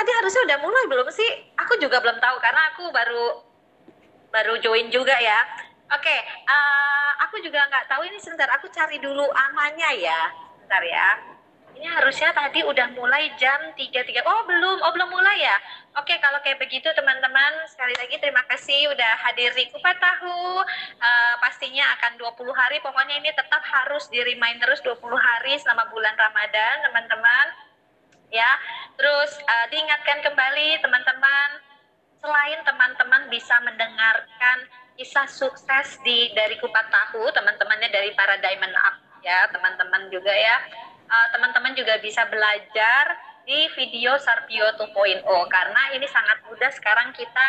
tadi harusnya udah mulai belum sih? Aku juga belum tahu karena aku baru baru join juga ya. Oke, uh, aku juga nggak tahu ini sebentar. Aku cari dulu amanya ya, sebentar ya. Ini harusnya tadi udah mulai jam 3.3. Oh, belum. Oh, belum mulai ya? Oke, kalau kayak begitu teman-teman, sekali lagi terima kasih udah hadir di Kupat Tahu. Uh, pastinya akan 20 hari, pokoknya ini tetap harus di remind terus 20 hari selama bulan Ramadan, teman-teman. Ya, terus uh, diingatkan kembali teman-teman, selain teman-teman bisa mendengarkan kisah sukses di dari Kupat Tahu, teman-temannya dari para Diamond Up ya, teman-teman juga ya. Uh, teman-teman juga bisa belajar di video Sarpio 2.0 karena ini sangat mudah sekarang kita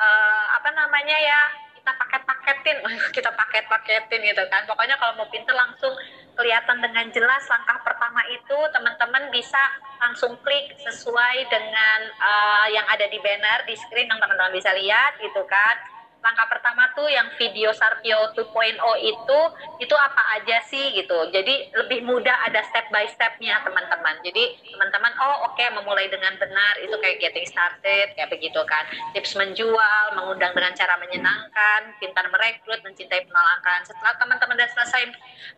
uh, apa namanya ya kita paket-paketin kita paket-paketin gitu kan pokoknya kalau mau pinter langsung kelihatan dengan jelas langkah pertama itu teman-teman bisa langsung klik sesuai dengan uh, yang ada di banner di screen yang teman-teman bisa lihat gitu kan langkah pertama tuh yang video Sarpio 2.0 itu itu apa aja sih gitu. Jadi lebih mudah ada step by stepnya teman-teman. Jadi teman-teman oh oke okay, memulai dengan benar itu kayak getting started kayak begitu kan. Tips menjual mengundang dengan cara menyenangkan pintar merekrut mencintai penolakan. Setelah teman-teman sudah selesai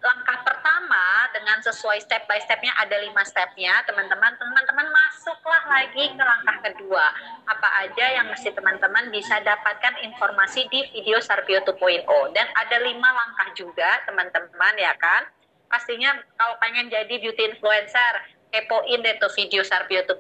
langkah pertama dengan sesuai step by stepnya ada lima stepnya teman-teman teman-teman masuklah lagi ke langkah kedua. Apa aja yang mesti teman-teman bisa dapatkan informasi informasi di video Sarbio 2.0 dan ada lima langkah juga teman-teman ya kan? Pastinya kalau pengen jadi beauty influencer kepoin deh tuh video Sarbio 2.0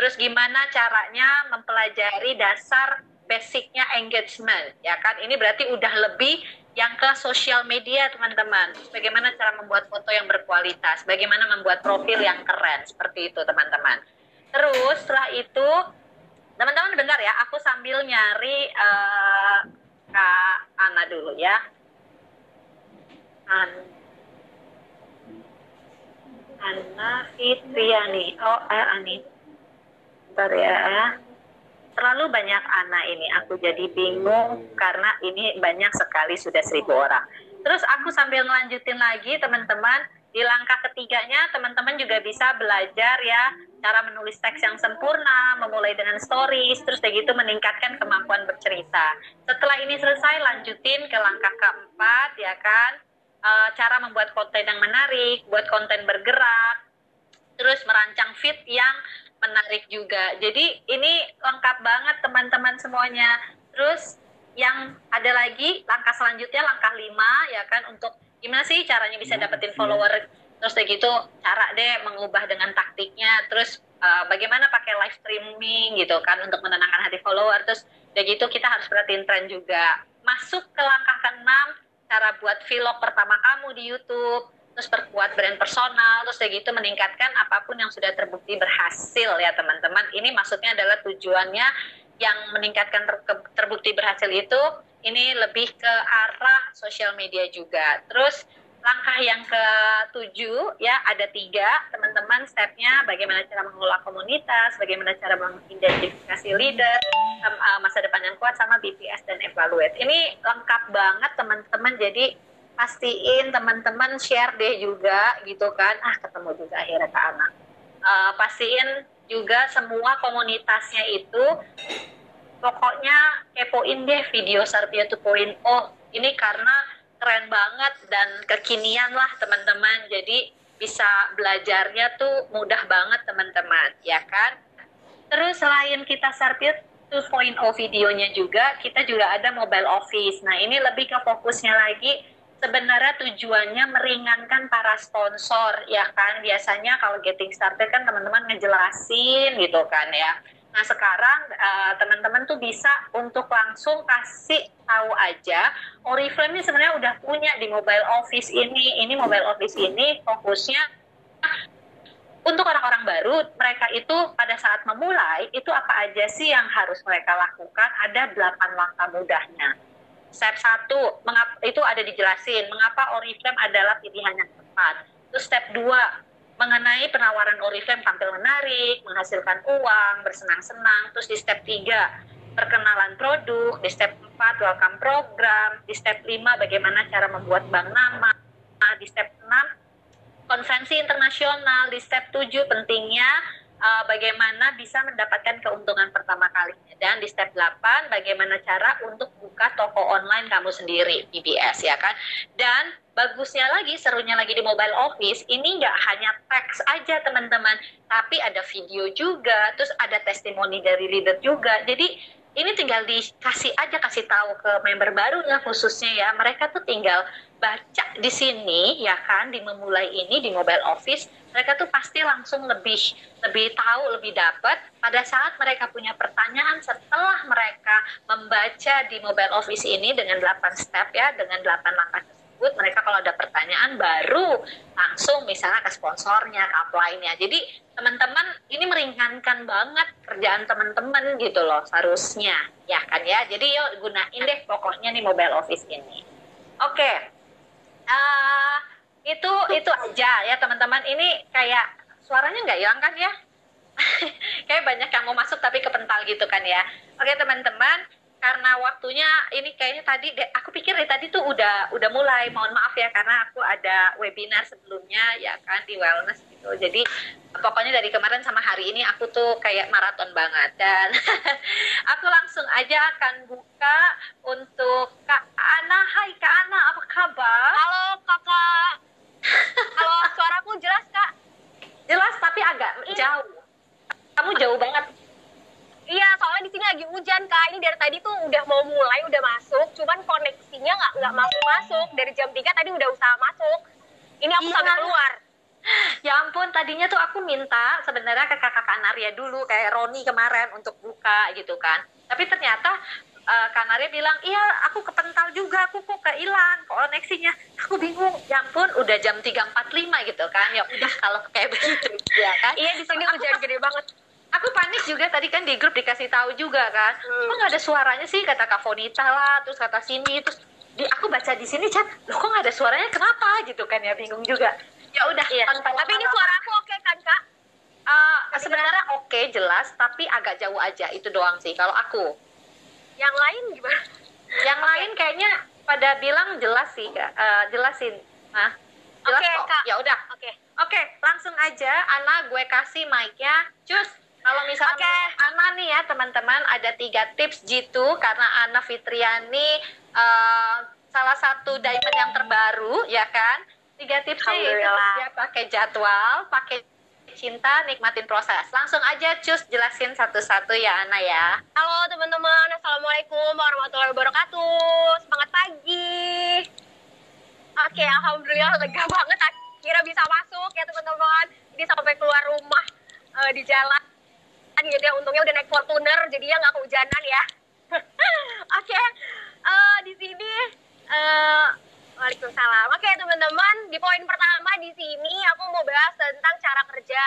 terus gimana caranya mempelajari dasar basicnya engagement ya kan? Ini berarti udah lebih yang ke sosial media teman-teman. Bagaimana cara membuat foto yang berkualitas? Bagaimana membuat profil yang keren? Seperti itu teman-teman. Terus setelah itu teman-teman dengar ya aku sambil nyari uh, kak Ana dulu ya. An Ana Fitriani oh eh, Ani. Bentar ya. Terlalu banyak Ana ini aku jadi bingung karena ini banyak sekali sudah seribu orang. Terus aku sambil ngelanjutin lagi teman-teman di langkah ketiganya teman-teman juga bisa belajar ya cara menulis teks yang sempurna, memulai dengan stories, terus kayak gitu meningkatkan kemampuan bercerita. Setelah ini selesai lanjutin ke langkah keempat ya kan, e, cara membuat konten yang menarik, buat konten bergerak, terus merancang fit yang menarik juga. Jadi ini lengkap banget teman-teman semuanya. Terus yang ada lagi langkah selanjutnya langkah lima ya kan untuk gimana sih caranya bisa hmm, dapetin iya. follower terus kayak gitu cara deh mengubah dengan taktiknya. Terus uh, bagaimana pakai live streaming gitu kan untuk menenangkan hati follower. Terus kayak gitu kita harus perhatiin tren juga. Masuk ke langkah keenam cara buat vlog pertama kamu di YouTube. Terus perkuat brand personal. Terus kayak gitu meningkatkan apa pun yang sudah terbukti berhasil ya teman-teman. Ini maksudnya adalah tujuannya yang meningkatkan ter terbukti berhasil itu ini lebih ke arah sosial media juga. Terus langkah yang ketujuh ya ada tiga. Teman-teman stepnya bagaimana cara mengelola komunitas, bagaimana cara mengidentifikasi leader, uh, masa depan yang kuat sama BPS dan evaluate. Ini lengkap banget teman-teman. Jadi pastiin teman-teman share deh juga gitu kan. Ah ketemu juga akhirnya ke anak uh, pastiin juga semua komunitasnya itu. Pokoknya kepoin deh video Sarpia 2.0 ini karena keren banget dan kekinian lah teman-teman. Jadi bisa belajarnya tuh mudah banget teman-teman ya kan? Terus selain kita Sarpia 2.0 videonya juga kita juga ada mobile office. Nah ini lebih ke fokusnya lagi sebenarnya tujuannya meringankan para sponsor ya kan? Biasanya kalau getting started kan teman-teman ngejelasin gitu kan ya Nah sekarang uh, teman-teman tuh bisa untuk langsung kasih tahu aja Oriflame ini sebenarnya udah punya di mobile office ini. Ini mobile office ini fokusnya untuk orang-orang baru. Mereka itu pada saat memulai itu apa aja sih yang harus mereka lakukan? Ada 8 langkah mudahnya. Step satu itu ada dijelasin mengapa Oriflame adalah pilihan yang tepat. Terus step 2 mengenai penawaran Oriflame tampil menarik, menghasilkan uang, bersenang-senang. Terus di step 3, perkenalan produk. Di step 4, welcome program. Di step 5, bagaimana cara membuat bank nama. Di step 6, konferensi internasional. Di step 7, pentingnya uh, bagaimana bisa mendapatkan keuntungan pertama kalinya. Dan di step 8, bagaimana cara untuk buka toko online kamu sendiri, BBS ya kan. Dan bagusnya lagi, serunya lagi di mobile office, ini nggak hanya teks aja teman-teman, tapi ada video juga, terus ada testimoni dari leader juga. Jadi ini tinggal dikasih aja kasih tahu ke member barunya khususnya ya mereka tuh tinggal baca di sini ya kan di memulai ini di mobile office mereka tuh pasti langsung lebih lebih tahu lebih dapat pada saat mereka punya pertanyaan setelah mereka membaca di mobile office ini dengan 8 step ya dengan 8 langkah tersebut mereka kalau ada pertanyaan baru langsung misalnya ke sponsornya ke upline-nya jadi teman-teman ini meringankan banget kerjaan teman-teman gitu loh seharusnya. Ya kan ya? Jadi yuk gunain deh pokoknya nih mobile office ini. Oke. okay. Uh, itu itu aja ya teman-teman. Ini kayak suaranya nggak hilang kan ya? Kayak banyak yang mau masuk tapi kepental gitu kan ya. Oke teman-teman karena waktunya ini kayaknya tadi aku pikir dari tadi tuh udah udah mulai. Mohon maaf ya karena aku ada webinar sebelumnya ya kan di wellness gitu jadi pokoknya dari kemarin sama hari ini aku tuh kayak maraton banget dan aku langsung aja akan buka untuk Kak Ana Hai Kak Ana apa kabar Halo kakak Halo suaraku jelas Kak jelas tapi agak jauh kamu jauh banget Iya, soalnya di sini lagi hujan kak. Ini dari tadi tuh udah mau mulai, udah masuk. Cuman koneksinya nggak nggak masuk masuk. Dari jam 3 tadi udah usaha masuk. Ini aku iya. sampai keluar. Ya ampun, tadinya tuh aku minta sebenarnya ke kakak Kanaria dulu, kayak Roni kemarin untuk buka gitu kan. Tapi ternyata uh, Kanaria bilang, iya aku kepental juga, aku kok kehilang koneksinya. Aku bingung, ya ampun udah jam 3.45 gitu kan. Ya udah kalau kayak begitu ya kan. Iya di sini hujan gede banget aku panik juga tadi kan di grup dikasih tahu juga kan hmm. kok nggak ada suaranya sih kata Kak Fonita lah terus kata sini terus di aku baca di sini chat loh kok nggak ada suaranya kenapa gitu kan ya bingung juga ya udah iya. tapi ini suara aku oke okay, kan kak uh, sebenarnya oke okay, jelas tapi agak jauh aja. Itu doang sih kalau aku. Yang lain gimana? Yang okay. lain kayaknya pada bilang jelas sih kak. Uh, jelasin nah jelas okay, kok. Ya udah. Oke. Okay. oke okay, langsung aja. Ana gue kasih mic-nya. Cus kalau misalnya okay. Ana nih ya teman-teman ada tiga tips jitu karena Ana Fitriani uh, salah satu diamond yang terbaru ya kan. Tiga tipsnya dia pakai jadwal, pakai cinta, nikmatin proses. Langsung aja cus jelasin satu-satu ya Ana ya. Halo teman-teman, Assalamualaikum warahmatullahi wabarakatuh. Semangat pagi. Oke, alhamdulillah lega banget akhirnya bisa masuk ya teman-teman. Ini sampai keluar rumah uh, di jalan gitu ya untungnya udah naik Fortuner jadi ya nggak kehujanan ya oke okay. uh, eh, di sini uh, Waalaikumsalam. Oke teman-teman di poin pertama di sini aku mau bahas tentang cara kerja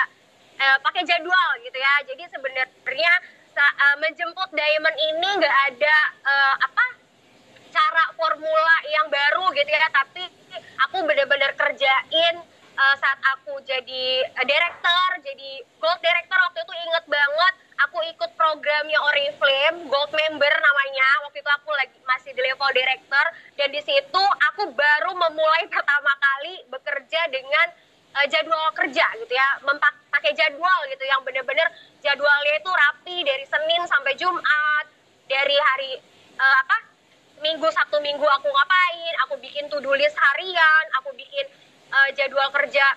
uh, pakai jadwal gitu ya. Jadi sebenarnya uh, menjemput diamond ini nggak ada uh, apa cara formula yang baru gitu ya. Tapi aku benar-benar kerjain uh, saat aku jadi uh, director, jadi gold director waktu itu inget banget aku ikut programnya Oriflame, gold member namanya. Waktu itu aku lagi masih di level director. Dan di situ aku baru memulai pertama kali bekerja dengan uh, jadwal kerja gitu ya, pakai jadwal gitu. Yang bener-bener jadwalnya itu rapi dari Senin sampai Jumat, dari hari uh, apa? Minggu Sabtu Minggu aku ngapain, aku bikin to-do list harian, aku bikin uh, jadwal kerja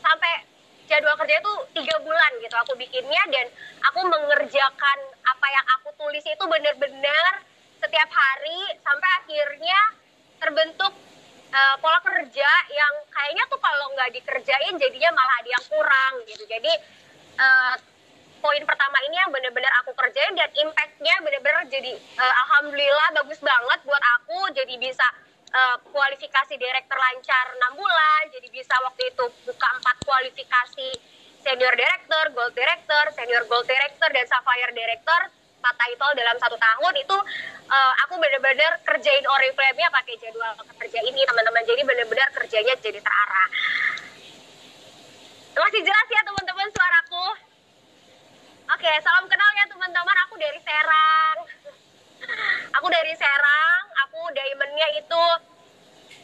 sampai jadwal kerja itu tiga bulan gitu aku bikinnya dan aku mengerjakan apa yang aku tulis itu benar-benar setiap hari sampai akhirnya terbentuk uh, pola kerja yang kayaknya tuh kalau nggak dikerjain jadinya malah ada yang kurang gitu. Jadi uh, poin pertama ini yang benar-benar aku kerjain dan impactnya benar-benar jadi uh, alhamdulillah bagus banget buat aku jadi bisa uh, kualifikasi direktur lancar 6 bulan, jadi bisa waktu itu buka empat kualifikasi senior director, gold director, senior gold director, dan sapphire director, empat title dalam satu tahun itu uh, aku benar-benar kerjain Oriflame-nya pakai jadwal kerja ini teman-teman. Jadi benar-benar kerjanya jadi terarah. Masih jelas ya teman-teman suaraku? Oke salam kenal ya teman-teman. Aku dari Serang aku dari Serang aku diamondnya itu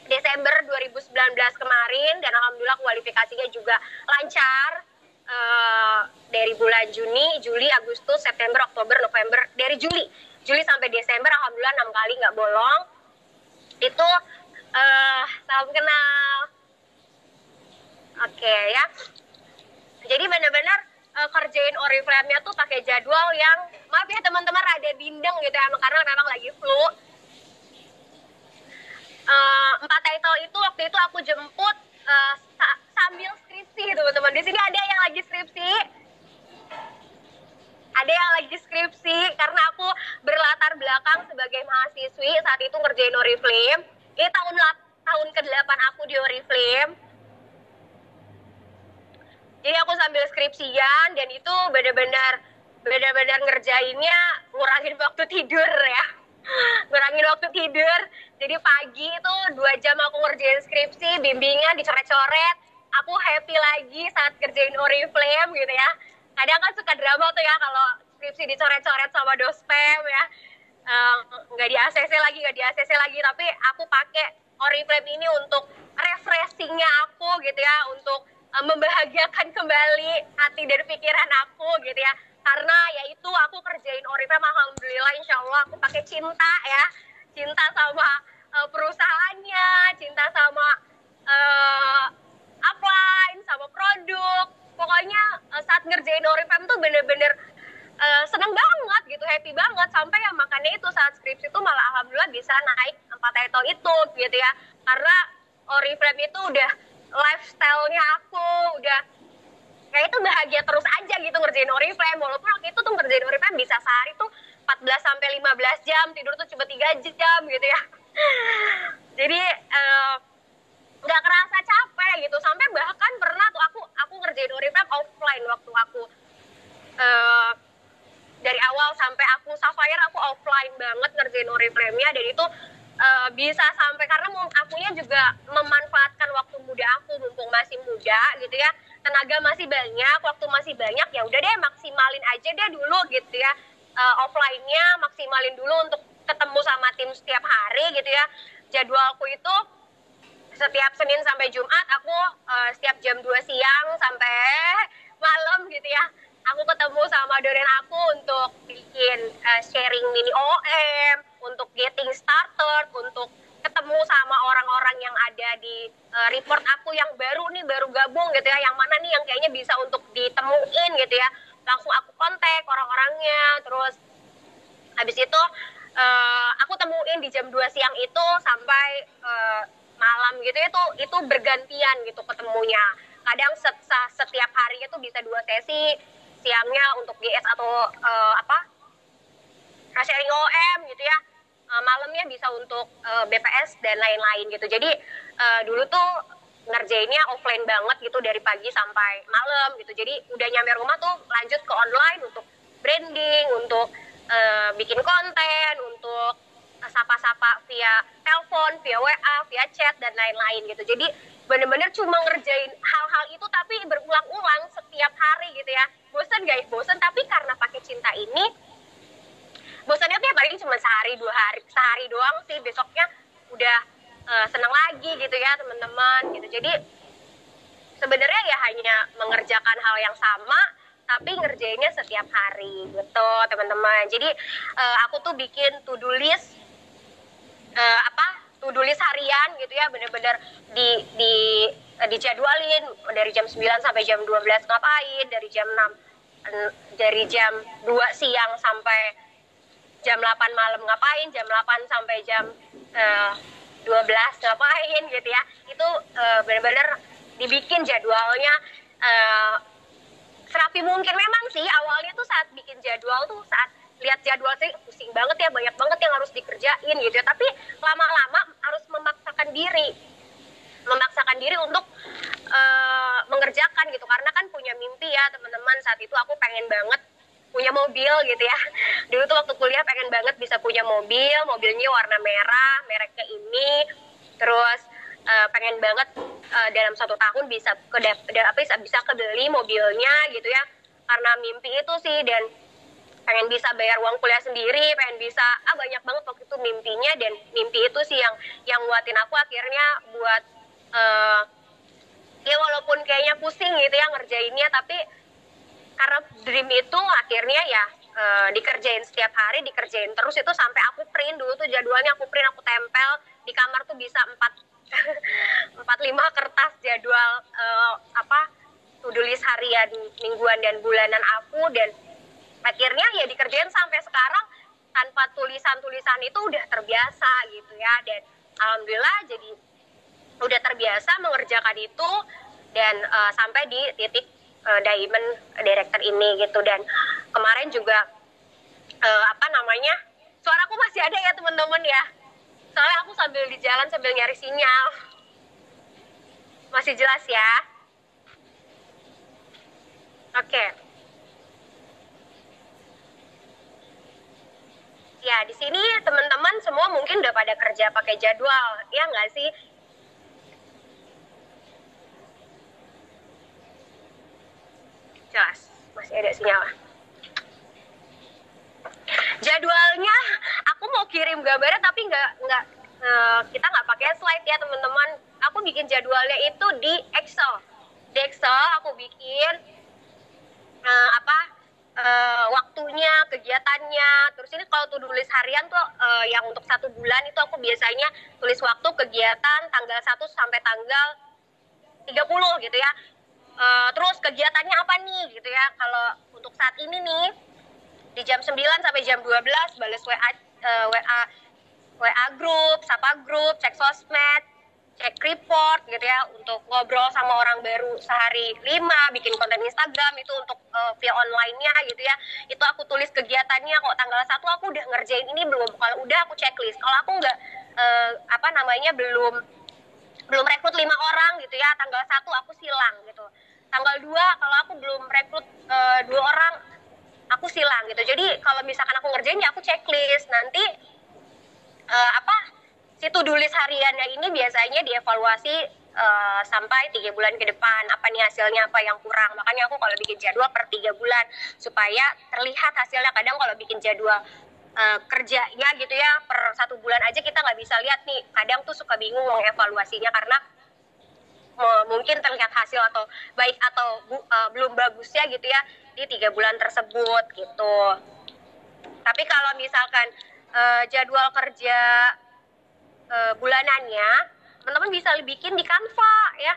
Desember 2019 kemarin dan alhamdulillah kualifikasinya juga lancar uh, dari bulan Juni, Juli, Agustus, September, Oktober, November, dari Juli, Juli sampai Desember, alhamdulillah enam kali nggak bolong. Itu uh, salam kenal. Oke okay, ya. Jadi benar-benar uh, kerjain Oriflame-nya tuh pakai jadwal yang maaf ya teman-teman ada bindeng gitu ya karena memang lagi flu. Uh, empat title itu waktu itu aku jemput uh, sa sambil skripsi teman-teman. Di sini ada yang lagi skripsi. Ada yang lagi skripsi karena aku berlatar belakang sebagai mahasiswi saat itu ngerjain Oriflame. Ini tahun tahun ke-8 aku di Oriflame. Jadi aku sambil skripsian dan itu benar-benar benar-benar ngerjainnya ngurangin waktu tidur ya ngurangin waktu tidur jadi pagi itu dua jam aku ngerjain skripsi bimbingan dicoret-coret aku happy lagi saat kerjain Oriflame gitu ya. Kadang kan suka drama tuh ya kalau skripsi dicoret-coret sama dospem ya. Nggak um, di ACC lagi, nggak di ACC lagi. Tapi aku pakai Oriflame ini untuk refreshingnya aku gitu ya. Untuk um, membahagiakan kembali hati dan pikiran aku gitu ya. Karena ya itu aku kerjain Oriflame Alhamdulillah insya Allah aku pakai cinta ya. Cinta sama uh, perusahaannya, cinta sama uh, upline sama produk pokoknya uh, saat ngerjain Oriflame tuh bener-bener uh, seneng banget gitu happy banget sampai yang makannya itu saat skripsi itu malah alhamdulillah bisa naik empat title itu gitu ya karena Oriflame itu udah lifestyle-nya aku udah kayak itu bahagia terus aja gitu ngerjain Oriflame. Walaupun waktu itu tuh ngerjain Oriflame bisa sehari tuh 14 sampai 15 jam tidur tuh cuma 3 jam gitu ya. Jadi uh, nggak kerasa capek gitu. Sampai bahkan pernah tuh aku aku ngerjain Oriflame offline waktu aku uh, dari awal sampai aku Sapphire aku offline banget ngerjain Oriflame-nya. Dan itu uh, bisa sampai karena akunya juga memanfaatkan waktu muda aku mumpung masih muda gitu ya. Tenaga masih banyak waktu masih banyak ya udah deh maksimalin aja deh dulu gitu ya. Uh, offline-nya maksimalin dulu untuk ketemu sama tim setiap hari gitu ya. Jadwalku itu setiap Senin sampai Jumat aku uh, setiap jam 2 siang sampai malam gitu ya. Aku ketemu sama doren aku untuk bikin uh, sharing mini OM untuk getting started untuk ketemu sama orang-orang yang ada di uh, report aku yang baru nih baru gabung gitu ya. Yang mana nih yang kayaknya bisa untuk ditemuin gitu ya. Langsung aku kontak orang-orangnya terus habis itu uh, aku temuin di jam 2 siang itu sampai uh, malam gitu. Itu itu bergantian gitu ketemunya. Kadang set, setiap hari itu bisa dua sesi siangnya untuk GS atau uh, apa? Sharing OM gitu ya uh, malamnya bisa untuk uh, BPS dan lain-lain gitu jadi uh, dulu tuh ngerjainnya offline banget gitu dari pagi sampai malam gitu jadi udah nyampe rumah tuh lanjut ke online untuk branding untuk uh, bikin konten untuk sapa-sapa via telepon, via WA, via chat dan lain-lain gitu. Jadi bener-bener cuma ngerjain hal-hal itu tapi berulang-ulang setiap hari gitu ya. Bosan guys, bosan tapi karena pakai cinta ini bosannya tuh ya paling cuma sehari dua hari sehari doang sih. Besoknya udah uh, seneng lagi gitu ya teman-teman gitu. Jadi sebenarnya ya hanya mengerjakan hal yang sama tapi ngerjainnya setiap hari gitu teman-teman. Jadi uh, aku tuh bikin to do list uh, apa to do list harian gitu ya bener-bener di di uh, dijadwalin. Dari jam 9 sampai jam 12 ngapain dari jam 6 dari jam 2 siang sampai jam 8 malam ngapain jam 8 sampai jam uh, 12 ngapain gitu ya. Itu uh, bener-bener dibikin jadwalnya uh, serapi mungkin. Memang sih awalnya tuh saat bikin jadwal tuh saat lihat jadwal sih pusing banget ya banyak banget yang harus dikerjain gitu. Ya tapi lama-lama harus memaksakan diri. Memaksakan diri untuk uh, mengerjakan gitu. Karena kan punya mimpi ya teman-teman. Saat itu aku pengen banget punya mobil gitu ya. Dulu tuh waktu kuliah pengen banget bisa punya mobil mobilnya warna merah mereknya ini. Terus uh, pengen banget uh, dalam satu tahun bisa ke apa bisa kebeli mobilnya gitu ya. Karena mimpi itu sih dan pengen bisa bayar uang kuliah sendiri pengen bisa ah banyak banget waktu itu mimpinya dan mimpi itu sih yang yang nguatin aku akhirnya buat uh, ya walaupun kayaknya pusing gitu ya ngerjainnya tapi karena dream itu akhirnya ya uh, dikerjain setiap hari dikerjain terus itu sampai aku print. Dulu tuh jadwalnya aku print aku tempel. Di kamar tuh bisa empat empat lima kertas jadwal uh, apa to list harian mingguan dan bulanan aku. Dan akhirnya ya dikerjain sampai sekarang tanpa tulisan-tulisan itu udah terbiasa gitu ya. Dan alhamdulillah jadi udah terbiasa mengerjakan itu. Dan uh, sampai di titik uh, diamond director ini gitu. Dan kemarin juga uh, apa namanya suaraku masih ada ya teman-teman ya. Soalnya aku sambil di jalan sambil nyari sinyal. Masih jelas ya? Oke. Okay. ya di sini teman-teman semua mungkin udah pada kerja pakai jadwal ya nggak sih jelas masih ada sinyal. Jadwalnya aku mau kirim gambarnya tapi nggak nggak uh, kita nggak pakai slide ya teman-teman. Aku bikin jadwalnya itu di Excel. Di Excel aku bikin uh, apa uh, waktunya kegiatannya. Terus ini kalau tuh tulis harian tuh uh, yang untuk satu bulan itu aku biasanya tulis waktu kegiatan tanggal 1 sampai tanggal 30 gitu ya uh, terus kegiatannya apa nih gitu ya. Kalau untuk saat ini nih di jam 9 sampai jam 12 balas WA uh, WA WA grup, sapa grup, cek sosmed, cek report gitu ya untuk ngobrol sama orang baru sehari lima bikin konten Instagram itu untuk uh, via online-nya gitu ya. Itu aku tulis kegiatannya kok tanggal satu aku udah ngerjain ini belum. Kalau udah aku checklist. Kalau aku nggak uh, apa namanya belum belum rekrut lima orang gitu ya tanggal satu aku silang gitu. Tanggal 2 kalau aku belum rekrut uh, dua orang aku silang gitu. Jadi kalau misalkan aku ngerjain ya aku checklist. Nanti uh, apa si to hariannya ini biasanya dievaluasi uh, sampai tiga bulan ke depan. Apa nih hasilnya apa yang kurang. Makanya aku kalau bikin jadwal per tiga bulan supaya terlihat hasilnya. Kadang kalau bikin jadwal uh, kerjanya gitu ya per satu bulan aja kita nggak bisa lihat nih kadang tuh suka bingung mengevaluasinya karena mungkin terlihat hasil atau baik atau uh, belum bagusnya gitu ya di tiga bulan tersebut gitu. Tapi kalau misalkan uh, jadwal kerja uh, bulanannya, teman-teman bisa bikin di Canva ya.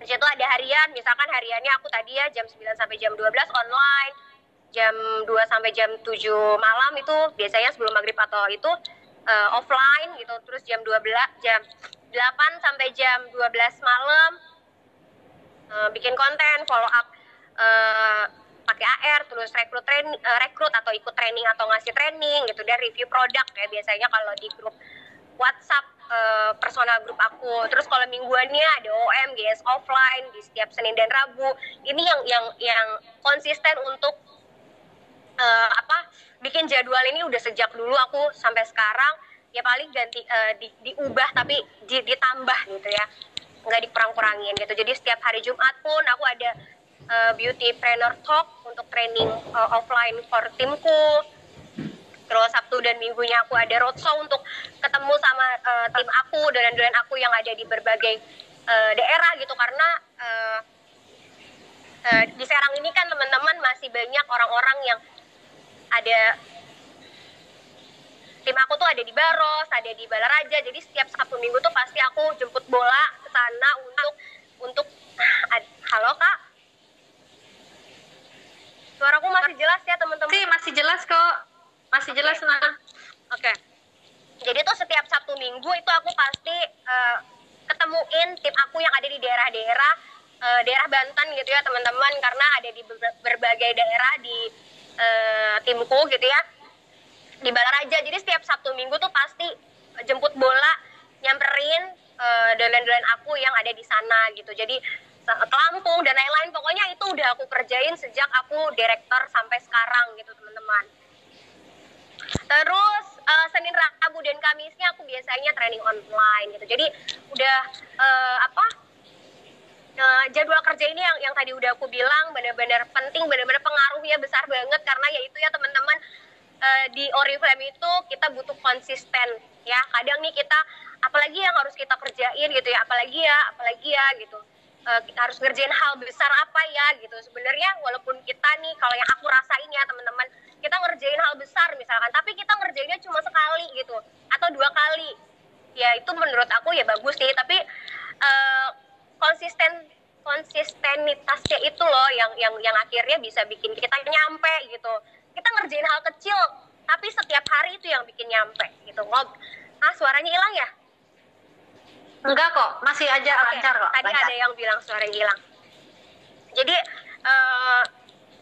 Di situ ada harian, misalkan hariannya aku tadi ya jam 9 sampai jam 12 online, jam 2 sampai jam 7 malam itu biasanya sebelum maghrib atau itu uh, offline gitu. Terus jam 12 jam 8 sampai jam 12 malam uh, bikin konten follow up uh, pakai AR terus rekrut training uh, rekrut atau ikut training atau ngasih training gitu. Dan review produk ya biasanya kalau di grup WhatsApp personal grup aku. Terus kalau mingguannya ada OM GS offline di setiap Senin dan Rabu. Ini yang yang yang konsisten untuk uh, apa bikin jadwal ini udah sejak dulu aku sampai sekarang. Ya paling ganti uh, di, diubah tapi di, ditambah gitu ya. Nggak dikurang-kurangin gitu. Jadi setiap hari Jumat pun aku ada uh, beauty trainer talk untuk training uh, offline for timku. Terus Sabtu dan Minggunya aku ada roadshow untuk ketemu sama uh, tim aku dan dolan aku yang ada di berbagai uh, daerah gitu. Karena uh, uh, di Serang ini kan teman-teman masih banyak orang-orang yang ada tim aku tuh ada di Baros, ada di Balaraja. Jadi setiap Sabtu Minggu tuh pasti aku jemput bola ke sana untuk untuk halo Kak. Suaraku masih jelas ya teman-teman? Sih, masih jelas kok. Masih jelas okay. nah. Oke. Okay. Jadi tuh setiap Sabtu Minggu itu aku pasti uh, ketemuin tim aku yang ada di daerah-daerah uh, daerah Banten gitu ya teman-teman karena ada di berbagai daerah di uh, timku gitu ya. Di Balaraja jadi setiap Sabtu Minggu tuh pasti jemput bola nyamperin uh, dolan-dolan aku yang ada di sana gitu. Jadi ke Lampung dan lain-lain. Pokoknya itu udah aku kerjain sejak aku direktur sampai sekarang gitu teman-teman. Terus uh, Senin Rabu dan Kamisnya aku biasanya training online gitu. Jadi udah uh, apa uh, jadwal kerja ini yang yang tadi udah aku bilang benar-benar penting benar-benar pengaruhnya besar banget. Karena ya itu ya teman-teman uh, di Oriflame itu kita butuh konsisten ya. Kadang nih kita apalagi yang harus kita kerjain gitu ya apalagi ya apalagi ya gitu. Uh, harus ngerjain hal besar apa ya gitu. Sebenarnya walaupun kita nih kalau yang aku rasain ya teman-teman kita ngerjain hal besar misalkan tapi kita ngerjainnya cuma sekali gitu atau dua kali. Ya itu menurut aku ya bagus sih tapi uh, konsisten konsistenitasnya itu loh yang yang yang akhirnya bisa bikin kita nyampe gitu kita ngerjain hal kecil tapi setiap hari itu yang bikin nyampe gitu ngob ah suaranya hilang ya Enggak kok, masih aja okay. lancar kok. Tadi lancar. ada yang bilang suara hilang. Jadi uh,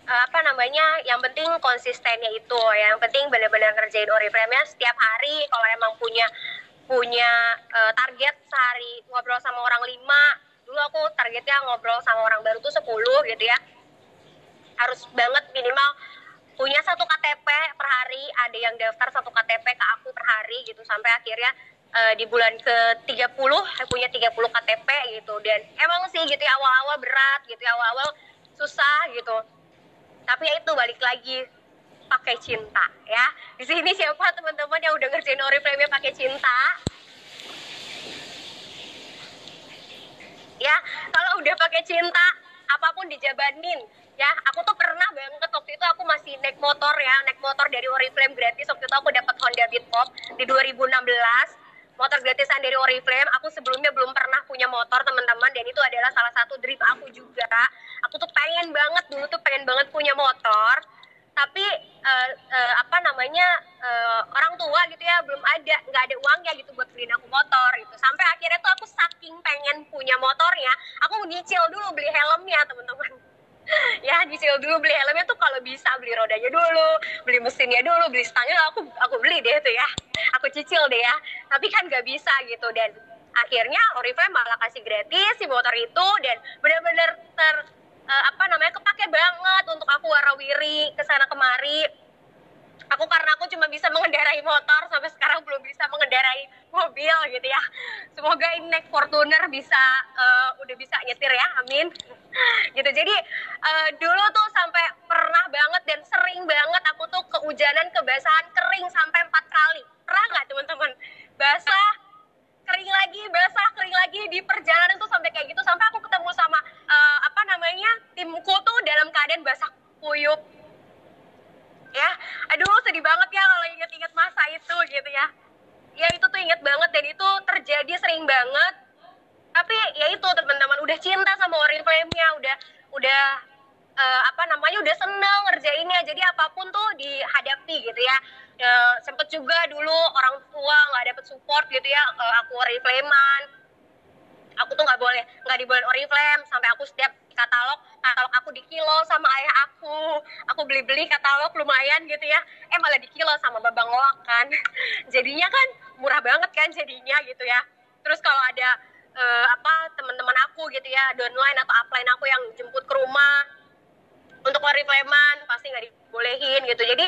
apa namanya? Yang penting konsistennya itu. Yang penting benar-benar ngerjain Oriflame-nya setiap hari. Kalau emang punya punya uh, target sehari ngobrol sama orang lima. Dulu aku targetnya ngobrol sama orang baru tuh 10 gitu ya. Harus banget minimal punya satu KTP per hari. Ada yang daftar satu KTP ke aku per hari gitu sampai akhirnya uh, di bulan ke-30 punya 30 KTP gitu dan emang sih gitu ya awal-awal berat gitu ya awal-awal susah gitu tapi ya itu balik lagi pakai cinta ya di sini siapa teman-teman yang udah ngerjain Oriflame pakai cinta ya kalau udah pakai cinta apa pun dijabanin ya aku tuh pernah banget waktu itu aku masih naik motor ya naik motor dari Oriflame gratis waktu itu aku dapat Honda Beat Pop di 2016 motor gratisan dari Oriflame. Aku sebelumnya belum pernah punya motor teman-teman dan itu adalah salah satu dream aku juga. Aku tuh pengen banget dulu tuh pengen banget punya motor. Tapi uh, uh, apa namanya uh, orang tua gitu ya belum ada nggak ada uangnya gitu buat beliin aku motor gitu. Sampai akhirnya tuh aku saking pengen punya motornya, aku nyicil dulu beli helmnya teman-teman. Ya nyicil dulu beli helmnya tuh kalau bisa beli rodanya dulu beli mesinnya dulu beli stangnya aku aku beli deh tuh ya. Aku cicil deh ya. Tapi kan gak bisa gitu dan akhirnya Oriflame malah kasih gratis si motor itu dan benar-benar ter uh, apa namanya kepake banget untuk aku warawiri ke sana kemari. Aku karena aku cuma bisa mengendarai motor sampai sekarang belum bisa mengendarai mobil gitu ya. Semoga ini naik Fortuner bisa uh, udah bisa nyetir ya amin. Gitu jadi uh, dulu tuh sampai pernah banget dan sering banget aku tuh kehujanan kebasahan kering sampai empat kali. Pernah nggak teman-teman? Basah kering lagi basah kering lagi di perjalanan tuh sampai kayak gitu. Sampai aku ketemu sama uh, apa namanya timku tuh dalam keadaan basah kuyup. Ya aduh sedih banget ya kalau inget-inget masa itu gitu ya. Ya itu tuh inget banget dan itu terjadi sering banget. Tapi ya itu teman-teman udah cinta sama Oriflame-nya udah udah uh, apa namanya udah seneng ngerjainnya. Jadi apa pun tuh dihadapi gitu ya. Ya sempet juga dulu orang tua nggak dapet support gitu ya uh, aku Oriflame-an aku tuh nggak boleh nggak dibolehin Oriflame sampai aku setiap katalog katalog aku di kilo sama ayah aku. Aku beli beli katalog lumayan gitu ya. Eh malah di kilo sama babang loak kan. Jadinya kan murah banget kan jadinya gitu ya. Terus kalau ada uh, apa teman-teman aku gitu ya downline atau upline aku yang jemput ke rumah untuk oriflamean pasti nggak dibolehin gitu. Jadi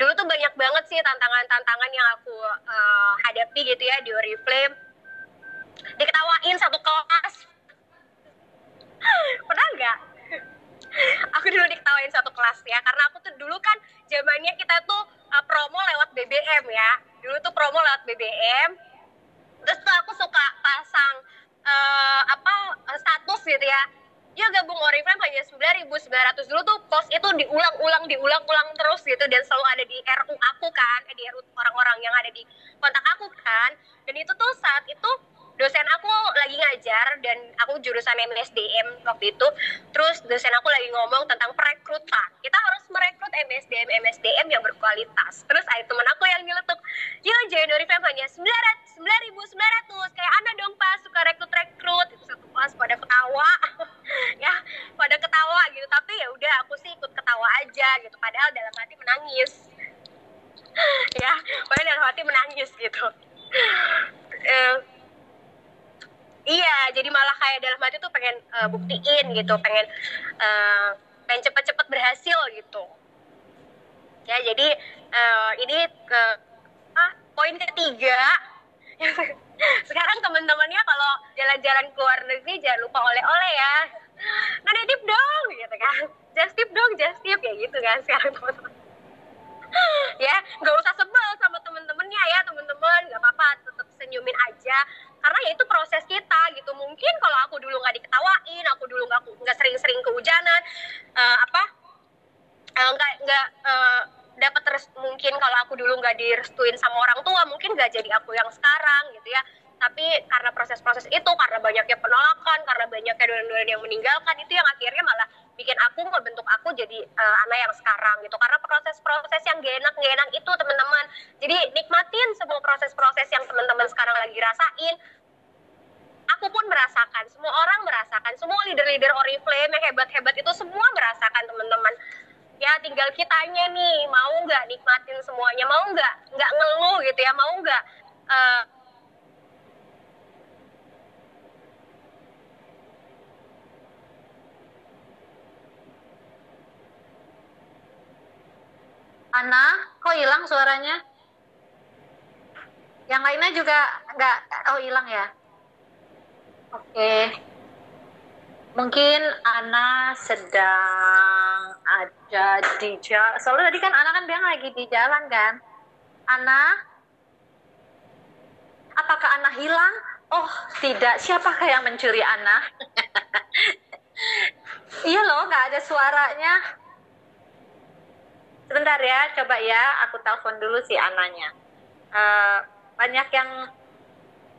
dulu tuh banyak banget sih tantangan-tantangan yang aku uh, hadapi gitu ya di oriflame. Diketawain satu kelas. Pernah nggak? Aku dulu diketawain satu kelas ya karena aku tuh dulu kan zamannya kita tuh uh, promo lewat BBM ya. Dulu tuh promo lewat BBM terus tuh aku suka pasang uh, apa status gitu ya ya gabung Oriflame hanya sembilan ribu sembilan ratus. Dulu tuh post itu diulang-ulang diulang-ulang terus gitu. Dan selalu ada di RU aku kan eh, di RU orang-orang yang ada di kontak aku kan. Dan itu tuh saat itu dosen aku lagi ngajar dan aku jurusan MSDM waktu itu. Terus dosen aku lagi ngomong tentang perekrutan. Kita harus merekrut MSDM MSDM yang berkualitas. Terus ada teman aku yang nyeletuk yo Januari Feb hanya sembilan ribu sembilan ratus. Kayak Ana dong pas suka rekrut rekrut satu kelas pada ketawa. Ya pada ketawa gitu. Tapi ya udah aku sih ikut ketawa aja gitu. Padahal dalam hati menangis. Ya padahal dalam hati menangis gitu. Uh, iya jadi malah kayak dalam hati tuh pengen uh, buktiin gitu. Pengen uh, pengen cepet-cepet berhasil gitu. Ya jadi uh, ini ke ah, poin ketiga sekarang teman-temannya kalau jalan-jalan ke luar negeri jangan lupa oleh-oleh ya. Nah nitip dong gitu kan. Just tip dong just tip ya gitu kan sekarang teman-teman ya nggak usah sebel sama temen-temennya ya temen-temen. Nggak apa-apa tetap senyumin aja. Karena ya itu proses kita gitu. Mungkin kalau aku dulu nggak diketawain aku dulu nggak nggak sering-sering kehujanan uh, apa uh, nggak nggak uh, dapat terus mungkin kalau aku dulu nggak direstuin sama orang tua mungkin nggak jadi aku yang sekarang gitu ya. Tapi karena proses-proses itu karena banyaknya penolakan karena banyaknya dolen-dolen yang meninggalkan itu yang akhirnya malah bikin aku ngebentuk aku jadi uh, anak yang sekarang gitu. Karena proses-proses yang gak enak gak enak itu teman-teman. Jadi nikmatin semua proses-proses yang teman-teman sekarang lagi rasain. Aku pun merasakan semua orang merasakan semua leader-leader Oriflame yang hebat-hebat itu semua merasakan teman-teman ya tinggal kitanya nih mau nggak nikmatin semuanya mau nggak nggak ngeluh gitu ya mau nggak uh, Ana, kok hilang suaranya? Yang lainnya juga nggak, oh hilang ya? Oke. Mungkin Ana sedang ada di jalan. Soalnya tadi kan Ana kan bilang lagi di jalan kan? Ana? Apakah Ana hilang? Oh, tidak. Siapakah yang mencuri Ana? iya loh, nggak ada suaranya. Sebentar ya, coba ya, aku telepon dulu si Ananya. Uh, banyak yang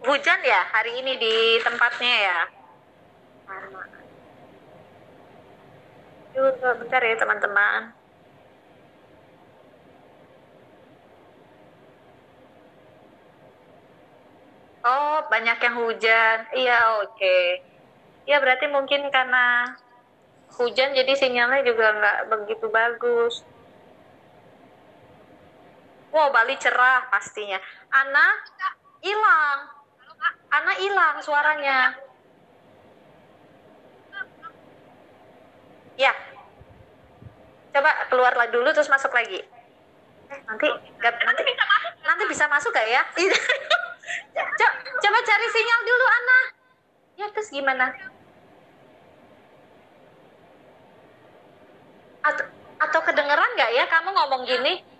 hujan ya hari ini di tempatnya ya. Juga bentar ya teman-teman. Oh, banyak yang hujan. Iya, oke. Okay. Ya, berarti mungkin karena hujan jadi sinyalnya juga nggak begitu bagus. Wow, Bali cerah pastinya. Ana hilang. Ana hilang suaranya. Ya. Coba keluarlah dulu terus masuk lagi. Eh, nanti gak, nanti nanti bisa masuk gak ya? coba, coba cari sinyal dulu Ana. Ya terus gimana? Atau, atau kedengeran nggak ya kamu ngomong gini?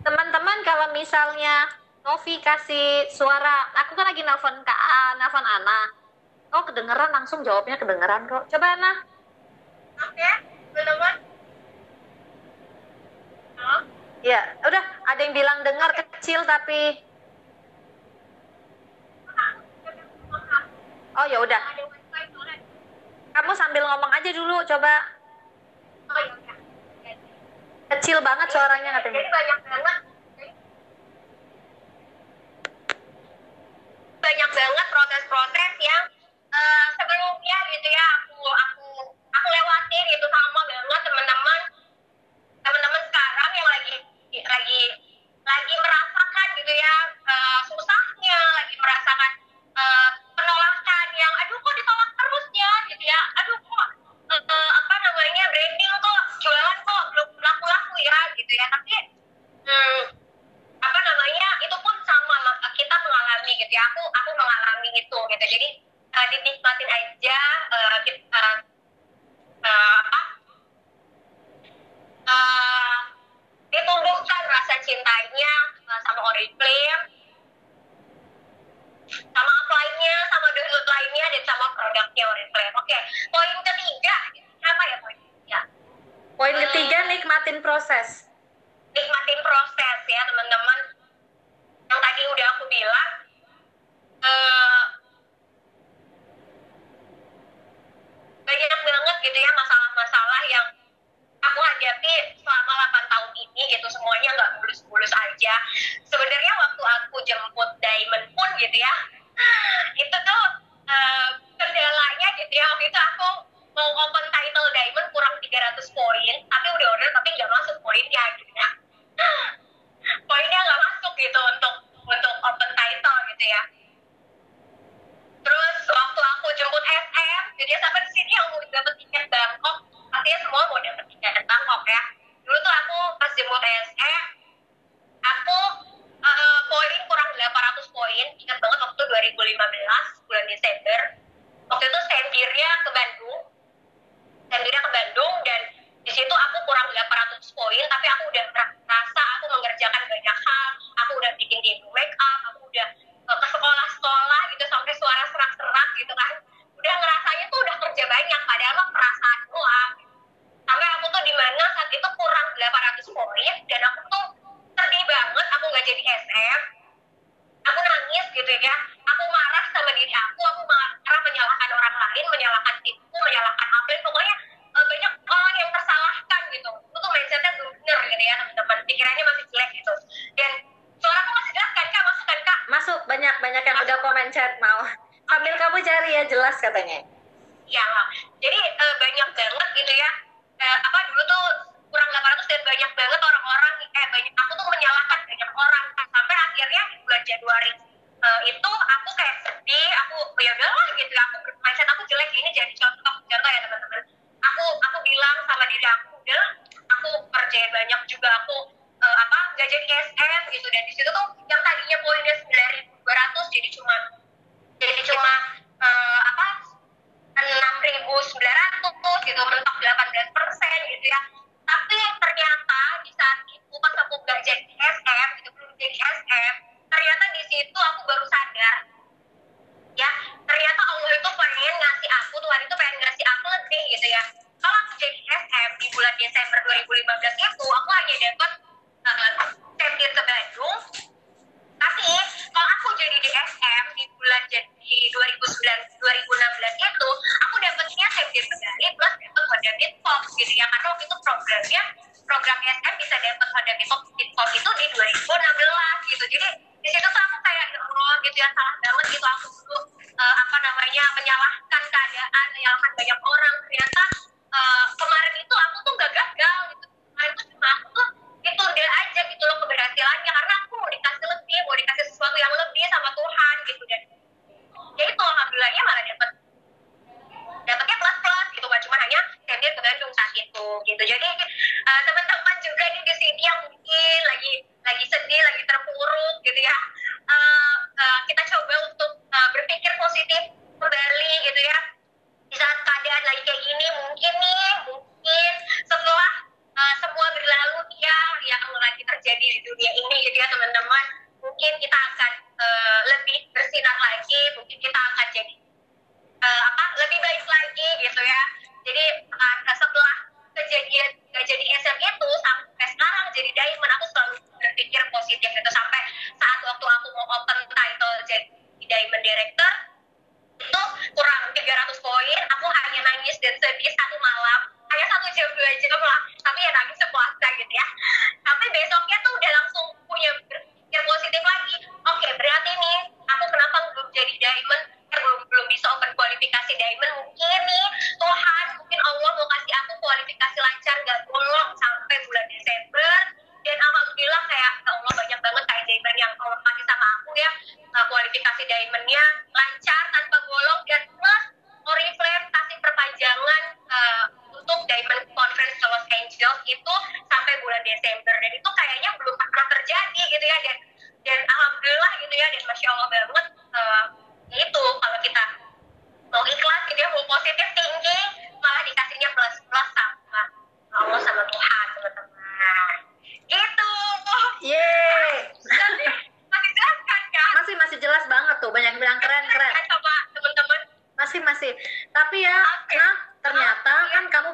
teman-teman kalau misalnya Novi kasih suara aku kan lagi nelfon Kak nelfon Ana oh kedengeran langsung jawabnya kedengeran kok. Coba Ana. Oke teman ya udah ada yang bilang dengar kecil tapi oh ya udah. Kamu sambil ngomong aja dulu coba. Oh, ya kecil banget suaranya katanya. jadi banyak banget. Banyak banget proses-proses yang uh, sebelumnya gitu ya aku aku aku lewatin gitu sama banget teman-teman. Teman-teman sekarang yang lagi lagi lagi merasakan gitu ya uh, susahnya katanya.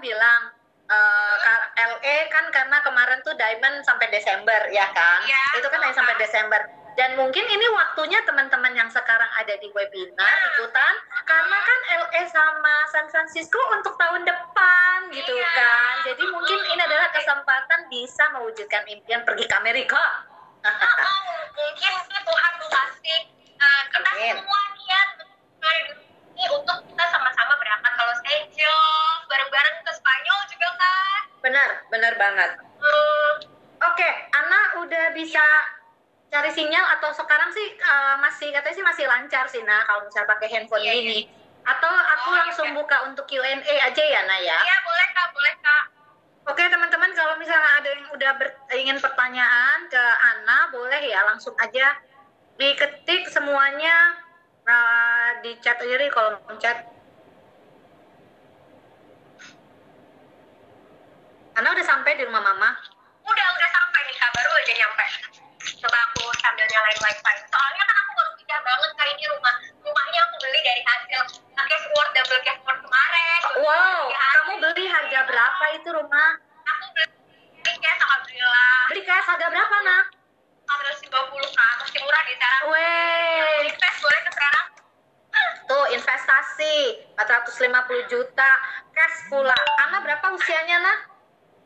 bilang eh, uh, LE kan karena kemarin tuh Diamond sampai Desember ya kan? Ya, itu kan hanya sampai Desember. Dan mungkin ini waktunya teman-teman yang sekarang ada di webinar iya. ikutan karena kan LE sama San Francisco untuk tahun depan gitu iya. kan. Jadi mungkin ini adalah kesempatan bisa mewujudkan impian pergi ke Amerika. Oh, oh, mungkin Tuhan kasih uh, eh, kita Amin. semua niat untuk kita sama-sama berangkat kalau saya bareng-bareng ke Spanyol juga kan benar benar banget. Uh, oke okay, Ana udah bisa cari sinyal atau sekarang sih uh, masih katanya sih masih lancar sih nah kalau misalnya pakai handphone iya, iya. ini. Iya. atau aku oh, iya, langsung iya. buka untuk Q&A aja ya Nah ya? Iya boleh kak boleh kak. Oke teman-teman kalau misalnya ada yang udah ber, ingin pertanyaan ke Ana boleh ya langsung aja diketik semuanya uh, di chat aja nih kalau chat. Karena udah sampai di rumah mama. Udah, udah sampai nih, baru aja nyampe. Coba aku sambil nyalain wifi. Soalnya kan aku baru pindah banget kali ini rumah. Rumahnya aku beli dari hasil cash word double cash word kemarin. Oh, wow, kamu beli harga berapa itu rumah? Aku beli, cash, alhamdulillah. Beli cash harga berapa, nak? puluh masih murah di sana. Weh. Boleh ke sana. Tuh, investasi 450 juta, cash pula. Ana berapa usianya, nak?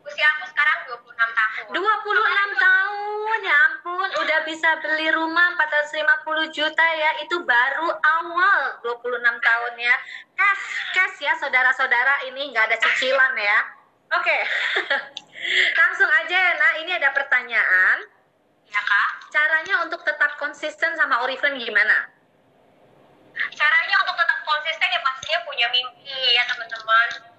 Usia aku sekarang 26 tahun. 26 tahun ya ampun. Udah bisa beli rumah 450 juta ya. Itu baru awal 26 tahun ya. Cash cash ya saudara-saudara. Ini nggak ada cicilan ya. Oke. Langsung aja ya nah ini ada pertanyaan. Ya kak. Caranya untuk tetap konsisten sama Oriflame gimana? Caranya untuk tetap konsisten ya pastinya punya mimpi ya teman-teman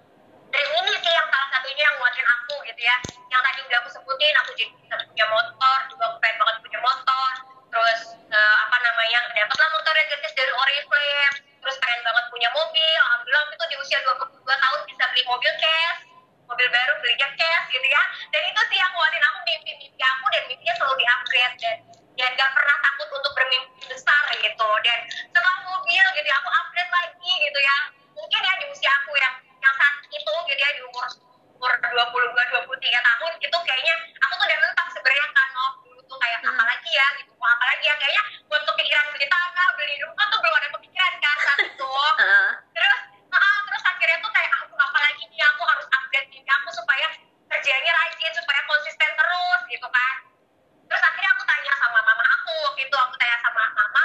dan ini sih yang salah satunya yang nguatin aku gitu ya. Yang tadi udah aku sebutin aku jadi bisa punya motor juga aku pengen banget punya motor. Terus eh, apa namanya dapatlah motor yang gratis dari Oriflame. Terus pengen banget punya mobil. Alhamdulillah itu di usia 22 tahun bisa beli mobil cash mobil baru belinya cash gitu ya. Dan itu sih yang nguatin aku mimpi-mimpi aku dan mimpinya selalu di-upgrade. Dan dan gak pernah takut untuk bermimpi besar gitu. Dan setelah mobil gitu ya aku upgrade lagi gitu ya. Mungkin ya di usia aku yang yang saat itu gitu ya di umur umur 22 23 tahun itu kayaknya aku tuh udah mentok sebenarnya kan oh dulu tuh kayak Hmm. apa lagi ya gitu mau apa lagi ya kayaknya buat kepikiran beli tanah beli rumah tuh belum ada kepikiran kan saat itu. Terus ah, terus akhirnya tuh kayak aku apa lagi nih aku harus update diri aku supaya kerjanya rajin supaya konsisten terus gitu kan. Terus akhirnya aku tanya sama mama aku waktu itu aku tanya sama mama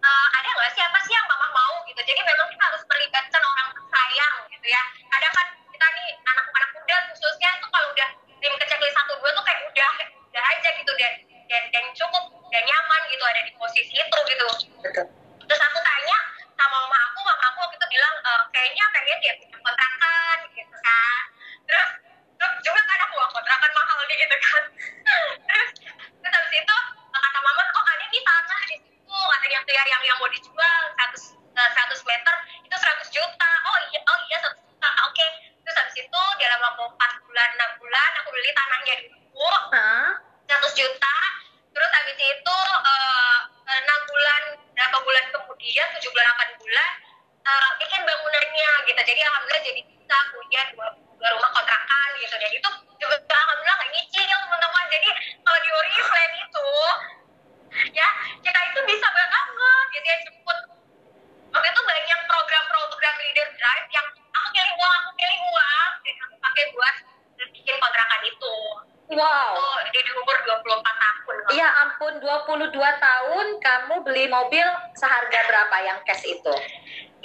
"Ma, eh, ada nggak sih? Apa sih yang mama mau gitu? Jadi memang kita harus melibatkan orang tersayang gitu ya. Kadang kan kita nih anak-anak muda khususnya tuh kalau udah tim ke checklist satu dua tuh kayak udah udah aja gitu. Dan dan, dan cukup dan nyaman gitu ada di posisi itu gitu. Terus aku tanya sama mama aku mama aku waktu itu bilang e, kayaknya pengen dia punya kontrakan gitu kan. Terus terus juga kan aku "Wah, kontrakan mahal nih gitu kan. Terus terus habis itu kata mama oh ada nih tanah di situ katanya tuh yang yang, yang mau dijual 100 eh, 100 meter itu 100 juta. Oh iya oh iya 100 juta. Oke. Terus habis itu dalam waktu 4 bulan 6 bulan aku beli tanahnya dulu. Hah? 100 juta. Terus habis itu eh, enam bulan berapa bulan kemudian tujuh bulan delapan bulan eh, bikin bangunannya gitu. Jadi alhamdulillah jadi bisa punya dua, dua rumah kontrakan gitu dan itu juga alhamdulillah nggak nyicil teman-teman jadi kalau di Oriflame itu ya kita itu bisa banget gitu ya cepet waktu itu banyak program-program leader drive yang aku pilih uang aku pilih uang dan aku pakai buat bikin kontrakan itu wow Oh, di di umur 24 tahun. Ya ampun, 22 tahun kamu beli mobil seharga berapa yang cash itu 167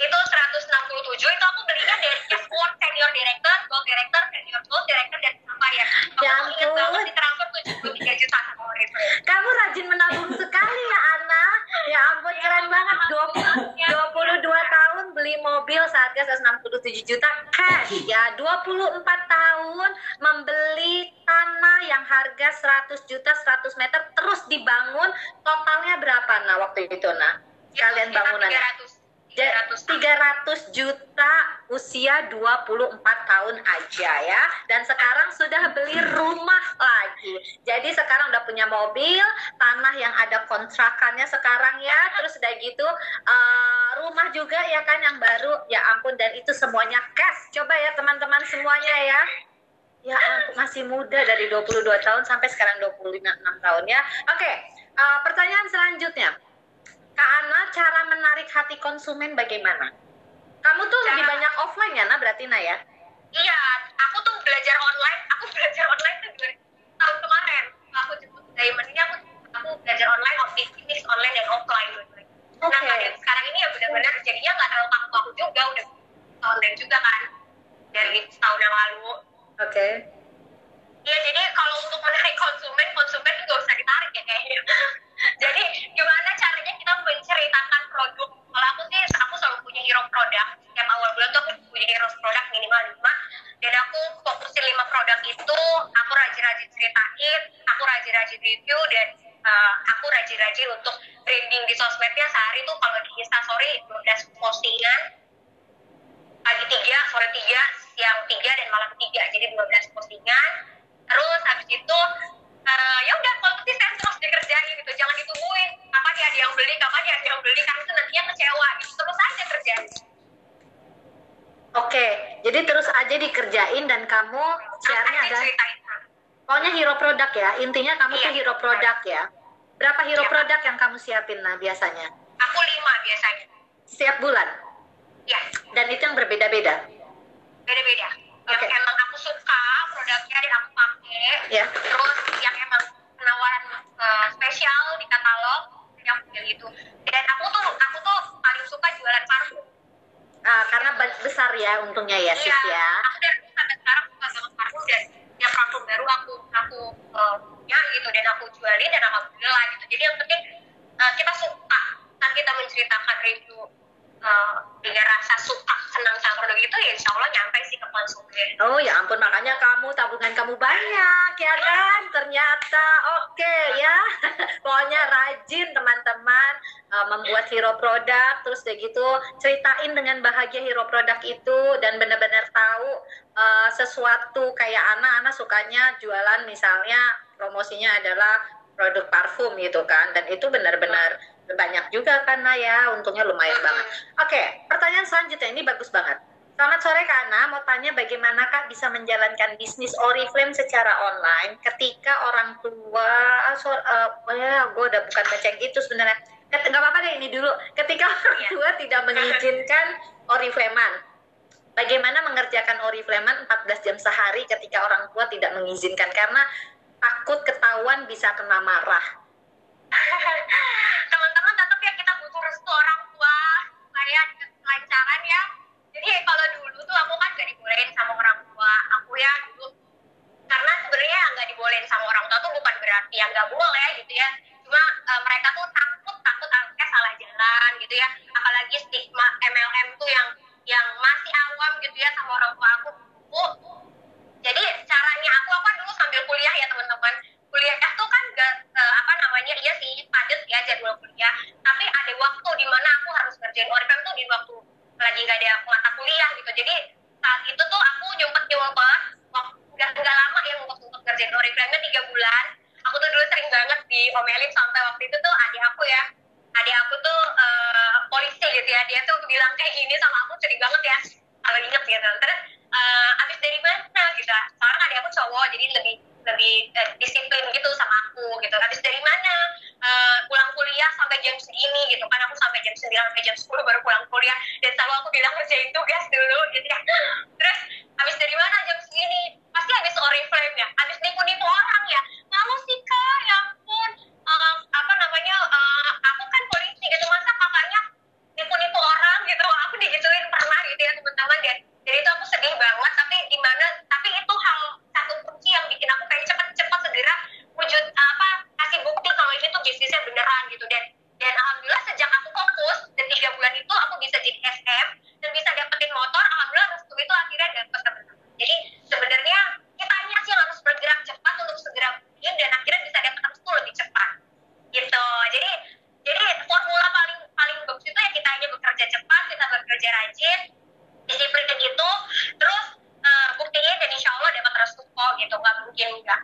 itu aku belinya dari Just Work Senior Director, Gold Director, Senior Gold Director dan sampai ya. Ya Aku ingat ampun. banget di transfer 73 juta sama Oriflame. Kamu rajin menabung sekali ya, Ana. Ya ampun, keren banget. 20, 22 tahun beli mobil seharga 167 juta cash. Ya, 24 tahun membeli tanah yang harga 100 juta 100 meter terus dibangun. Totalnya berapa, Nah, waktu itu, Nah? Kalian Itu sekitar bangunannya? 300. Ja- 300 300 juta usia 24 tahun aja ya. Dan sekarang sudah beli rumah lagi. Jadi sekarang udah punya mobil tanah yang ada kontrakannya sekarang ya. Terus udah gitu eh, rumah juga ya kan yang baru. Ya ampun dan itu semuanya cash. Coba ya teman-teman semuanya ya. Ya ampun masih muda dari 22 tahun sampai sekarang 26 tahun ya. Oke eh, pertanyaan selanjutnya. Kak Ana, cara menarik hati konsumen bagaimana? Kamu tuh lebih Cara- banyak offline ya, Nah berarti Nah ya? Iya, aku tuh belajar online. Aku belajar online tuh dari tahun kemarin. Aku jemput Diamond ini aku aku belajar online, bisnis online dan offline. Nah, Oke. dan sekarang ini ya benar-benar jadinya nggak terlalu kaku aku juga udah online juga kan dari setahun yang lalu. Oke. Iya, jadi kalau untuk menarik konsumen, konsumen nggak usah ditarik ya kayaknya. jadi gimana caranya kita menceritakan produk? Kalau aku sih, aku selalu punya hero produk. Setiap awal bulan tuh aku punya hero produk minimal 5. Dan aku fokusin 5 produk itu, aku rajin-rajin ceritain, aku rajin-rajin review, dan uh, aku rajin-rajin untuk branding di sosmednya sehari tuh kalau di Instastory 12 postingan, pagi tiga, sore tiga, siang tiga dan malam tiga. Jadi 12 postingan. Terus habis itu eh, ya udah konsisten terus dikerjain gitu. Jangan ditungguin kapan ya ada yang beli, kapan ya ada yang beli karena itu nantinya kecewa. Gitu. Terus aja kerjain. Oke, jadi terus aja dikerjain dan kamu share-nya ada. Pokoknya hero produk ya. Intinya kamu Iya. tuh hero produk ya. Berapa hero Iya. produk yang kamu siapin nah biasanya? Aku lima biasanya. Setiap bulan. Ya, Dan itu yang berbeda-beda. beda-beda. Yang Oke. emang aku suka produknya dan aku pakai. Ya. Terus yang emang penawaran eh, spesial di katalog yang pilih itu. Dan aku tuh aku tuh paling suka jualan parfum. Ah, karena ba- besar ya untungnya ya, Sis Iya, ya. aku dari dulu sampai sekarang suka banget parfum dan yang parfum baru aku aku eh, punya gitu dan aku jualin dan alhamdulillah gitu. Jadi yang penting eh, kita suka saat kita menceritakan review eh, dengan rasa suka senang sama produk itu ya insya Allah nyampe sih ke konsumen. Oh ya ampun, makanya kamu tabungan kamu banyak ya kan? Ternyata oke ya. Pokoknya rajin teman-teman uh, membuat produk terus kayak gitu ceritain dengan bahagia hero produk itu dan benar-benar tahu uh, sesuatu kayak anak-anak sukanya jualan misalnya promosinya adalah produk parfum gitu kan dan itu benar-benar banyak juga karena ya untungnya lumayan banget. Oke, pertanyaan selanjutnya ini bagus banget. Selamat sore Kak Ana, mau tanya bagaimana Kak bisa menjalankan bisnis Oriflame secara online ketika orang tua, ah, so, eh, ya gue udah bukan baca yang itu sebenarnya. Nggak apa-apa deh ini dulu. Ketika orang Iya. tua tidak mengizinkan Oriflamean, bagaimana mengerjakan Oriflamean 14 jam sehari ketika orang tua tidak mengizinkan karena takut ketahuan bisa kena marah. Teman-teman tetap ya kita butuh restu orang tua supaya kelancaran ya. Jadi kalau dulu tuh aku kan gak dibolehin sama orang tua. Aku ya dulu karena sebenarnya nggak dibolehin sama orang tua tuh bukan berarti yang nggak boleh gitu ya. Cuma eh, mereka tuh takut jalan gitu ya. Apalagi stigma MLM tuh yang yang masih awam gitu ya sama orang tua aku. Bu, jadi caranya aku apa dulu sambil kuliah ya teman-teman. Kuliah tuh kan gak eh, apa namanya iya sih padat ya jadwal kuliah. Tapi ada waktu di mana aku harus ngerjain oriflame tuh di waktu lagi gak ada mata kuliah gitu. Jadi saat itu tuh aku nyumpet nyumpet waktu gak, gak lama ya untuk untuk ngerjain oriflame tiga bulan. Aku tuh dulu sering banget diomelin sampai waktu itu tuh adik aku ya adik aku tuh eh, polisi gitu ya. Dia tuh bilang kayak gini sama aku sedih banget ya. Kalau inget gitu terus eh, abis dari mana gitu? Sekarang adik aku cowok jadi lebih lebih eh, disiplin gitu sama aku gitu. Habis dari mana? Eh, pulang kuliah sampai jam segini gitu kan. Aku sampai jam 9 sampai jam 10 baru pulang kuliah. Dan selalu aku bilang kerjain tugas dulu gitu ya. Terus habis dari mana? Jam segini. Pasti habis oriflame ya. Habis nipu-nipu orang ya. Malu sih kak. Ya Eh, apa namanya eh, aku kan polisi gitu. Masa kakaknya nipu-nipu orang gitu. Aku digituin pernah gitu ya teman-teman dan jadi itu aku sedih banget tapi gimana tapi itu hal satu kunci yang bikin aku kayak cepet-cepet segera wujud apa kasih bukti kalau ini tuh bisnisnya beneran gitu dan dan alhamdulillah sejak aku fokus dan tiga bulan itu aku bisa jadi SM dan bisa dapetin motor alhamdulillah restu itu akhirnya dapet teman-teman jadi sebenarnya kitanya sih yang harus bergerak cepat untuk segera bikin dan akhirnya bisa dapet restu lebih cepat gitu jadi jadi formula paling paling bagus itu ya kita hanya bekerja cepat kita bekerja rajin disiplin gitu terus eh, buktinya dan insya Allah dapat restu kok gitu nggak mungkin enggak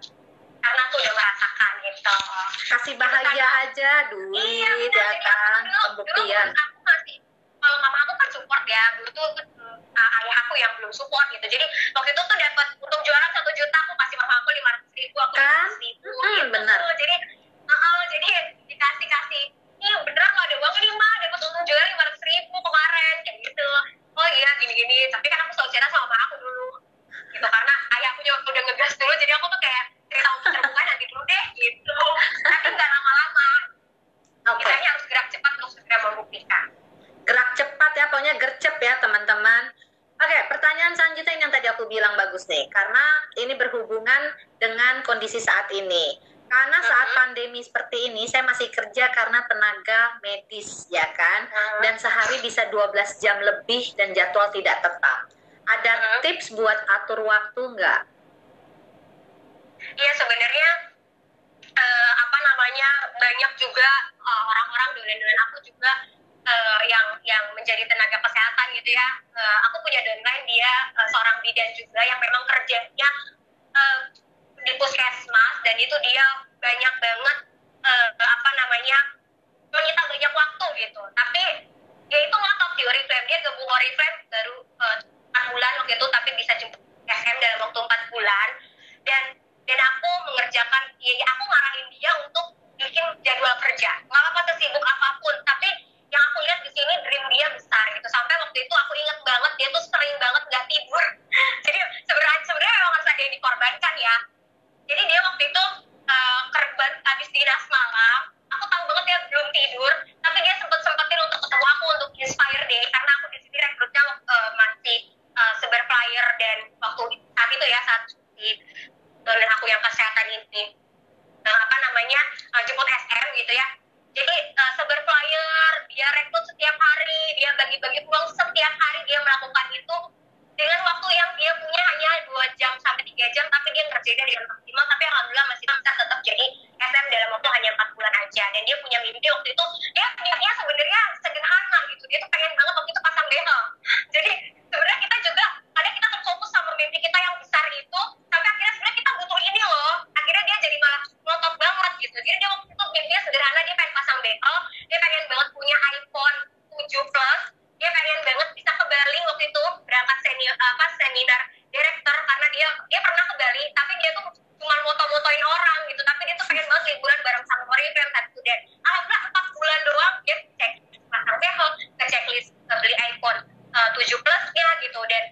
karena aku udah merasakan gitu Kasih bahagia aja, duit iya ya benar jadi kan, aku dulu, pembuktian. dulu aku masih kalau mama aku kan support ya dulu tuh eh, ayah aku yang belum support gitu jadi waktu itu tuh dapat untuk jualan satu juta aku kasih mama aku lima ratus ribu aku Kan? lima ratus ribu Hmm, gitu benar. jadi eh, eh, jadi dikasih kasih ini beneran lo ada uang nih mah dapat untung jualan lima ratus ribu kemarin kayak gitu oh iya gini gini tapi kan aku selalu cerita sama mama aku dulu gitu karena ayah aku juga udah ngegas dulu jadi aku tuh kayak cerita untuk terbuka nanti dulu deh gitu tapi nggak lama-lama Oke. kita harus gerak cepat untuk segera membuktikan gerak cepat ya pokoknya gercep ya teman-teman oke pertanyaan selanjutnya ini yang tadi aku bilang bagus nih karena ini berhubungan dengan kondisi saat ini karena saat Mhm. pandemi seperti ini saya masih kerja karena tenaga medis ya kan? Dan sehari bisa 12 jam lebih dan jadwal tidak tetap ada tips buat atur waktu nggak Iya sebenarnya eh, apa namanya banyak juga eh, orang-orang dolen-dolen aku juga eh, yang yang menjadi tenaga kesehatan gitu ya. Eh, aku punya downline dia eh, seorang bidan juga yang memang kerjanya eh, di puskesmas dan itu dia banyak banget eh, apa namanya menyita banyak waktu gitu. Tapi ya itu ngotot di Oriflame dia gabung Oriflame baru eh, 4 bulan waktu itu tapi bisa jemput SM dalam waktu 4 bulan dan dan aku korbankan ya jadi dia waktu itu uh, kerban habis dinas malam aku tahu banget dia belum tidur tapi dia sempet sempetin untuk ketemu aku untuk inspire day karena aku di sini rekrutnya uh, masih uh, sebar flyer dan waktu saat itu ya saat di dan aku yang kesehatan ini uh, apa namanya uh, jemput SM gitu ya jadi uh, sebar flyer dia rekrut setiap hari dia bagi-bagi uang setiap hari dia melakukan itu dengan waktu yang dia punya hanya dua jam sampai tiga jam tapi dia ngerjainnya dengan maksimal tapi alhamdulillah masih bisa tetap jadi SM dalam waktu hanya empat bulan aja dan dia punya mimpi waktu itu dia niatnya sebenarnya sederhana gitu dia tuh pengen banget waktu itu pasang behel jadi sebenarnya kita juga ada kita terfokus sama mimpi kita yang besar itu tapi akhirnya sebenarnya kita butuh ini loh akhirnya dia jadi malah ngotot banget gitu jadi dia waktu itu mimpinya sederhana dia pengen pasang behel dia pengen banget punya iPhone 7 Plus dia pengen banget bisa ke Bali waktu itu berangkat senior apa seminar director karena dia dia pernah ke Bali tapi dia tuh cuma moto-motoin orang gitu tapi dia tuh pengen banget liburan bareng sama Oriflame satu dan alhamdulillah empat bulan doang dia cek pasang behel ke checklist ke beli iPhone uh, 7 plus ya gitu dan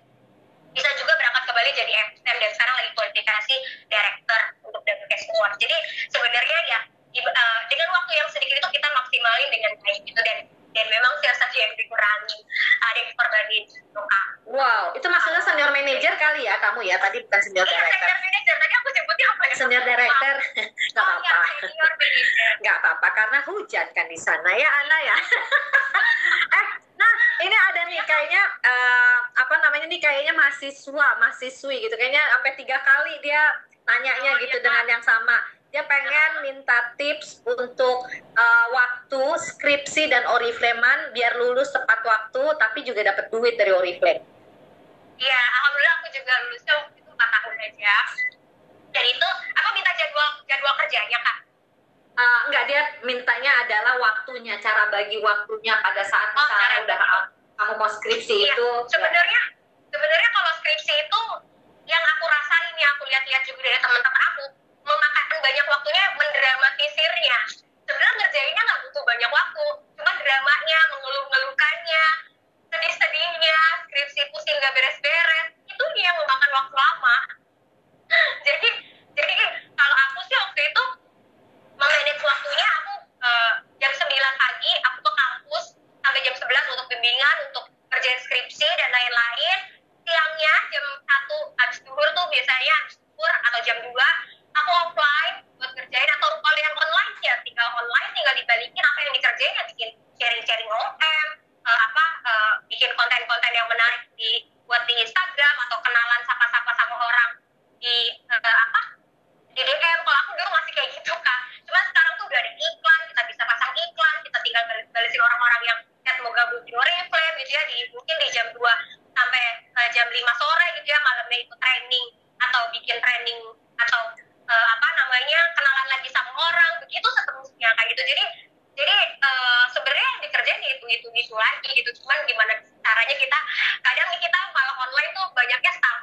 bisa juga berangkat ke Bali jadi FM dan sekarang lagi kualifikasi director untuk WKS Award jadi sebenarnya ya uh, dengan waktu yang sedikit itu kita maksimalin dengan baik gitu dan dan memang siasat yang dikurangi ada yang dikorbanin gitu kak wow itu maksudnya senior manager kali ya kamu ya tadi bukan senior iya, director senior manager tadi aku sebutnya apa ya senior director nggak oh, apa-apa ya, senior manager nggak apa-apa karena hujan kan di sana ya Ana ya eh nah ini ada nih kayaknya uh, apa namanya nih kayaknya mahasiswa mahasiswi gitu kayaknya sampai tiga kali dia nanyanya Oh, gitu iya, dengan yang sama dia pengen minta tips untuk uh, waktu skripsi dan oriflamean biar lulus tepat waktu tapi juga dapat duit dari oriflame. Iya, alhamdulillah aku juga lulusnya waktu itu 4 tahun aja. Dan itu aku minta jadwal jadwal kerjanya kak. Uh, enggak dia mintanya adalah waktunya cara bagi waktunya pada saat Oh, misalnya udah kamu mau skripsi Iya, itu ya. sebenarnya sebenarnya kalau skripsi itu yang aku rasain yang aku lihat-lihat juga dari teman-teman aku memakan banyak waktunya mendramatisirnya. Sebenarnya ngerjainnya nggak butuh banyak waktu, cuma dramanya, mengeluh-ngeluhkannya, sedih-sedihnya, skripsi pusing nggak beres-beres, itu yang memakan waktu lama. jadi jadi kalau aku sih waktu itu memanage waktunya aku eh, jam 9 pagi aku ke kampus sampai jam 11 untuk bimbingan untuk kerjain skripsi dan lain-lain. Siangnya jam 1 habis duhur tuh biasanya habis duhur atau jam 2 aku offline buat kerjain atau kalau yang online ya tinggal online tinggal dibalikin apa yang dikerjain ya bikin sharing-sharing OM eh, apa eh, bikin konten-konten yang menarik di buat di Instagram atau kenalan sapa-sapa sama orang di eh, apa di DM kalau aku dulu masih kayak gitu kak cuma sekarang tuh udah ada iklan kita bisa pasang iklan kita tinggal balesin orang-orang yang chat mau gabung di Oriflame gitu ya di mungkin di jam 2 sampai eh, jam 5 sore gitu ya malamnya itu training atau bikin training atau eh, apa namanya kenalan lagi sama orang begitu seterusnya kayak gitu. Jadi jadi eh, sebenarnya yang dikerjain ya itu itu itu lagi gitu. Cuman gimana caranya kita kadang kita malah online tuh banyaknya stalking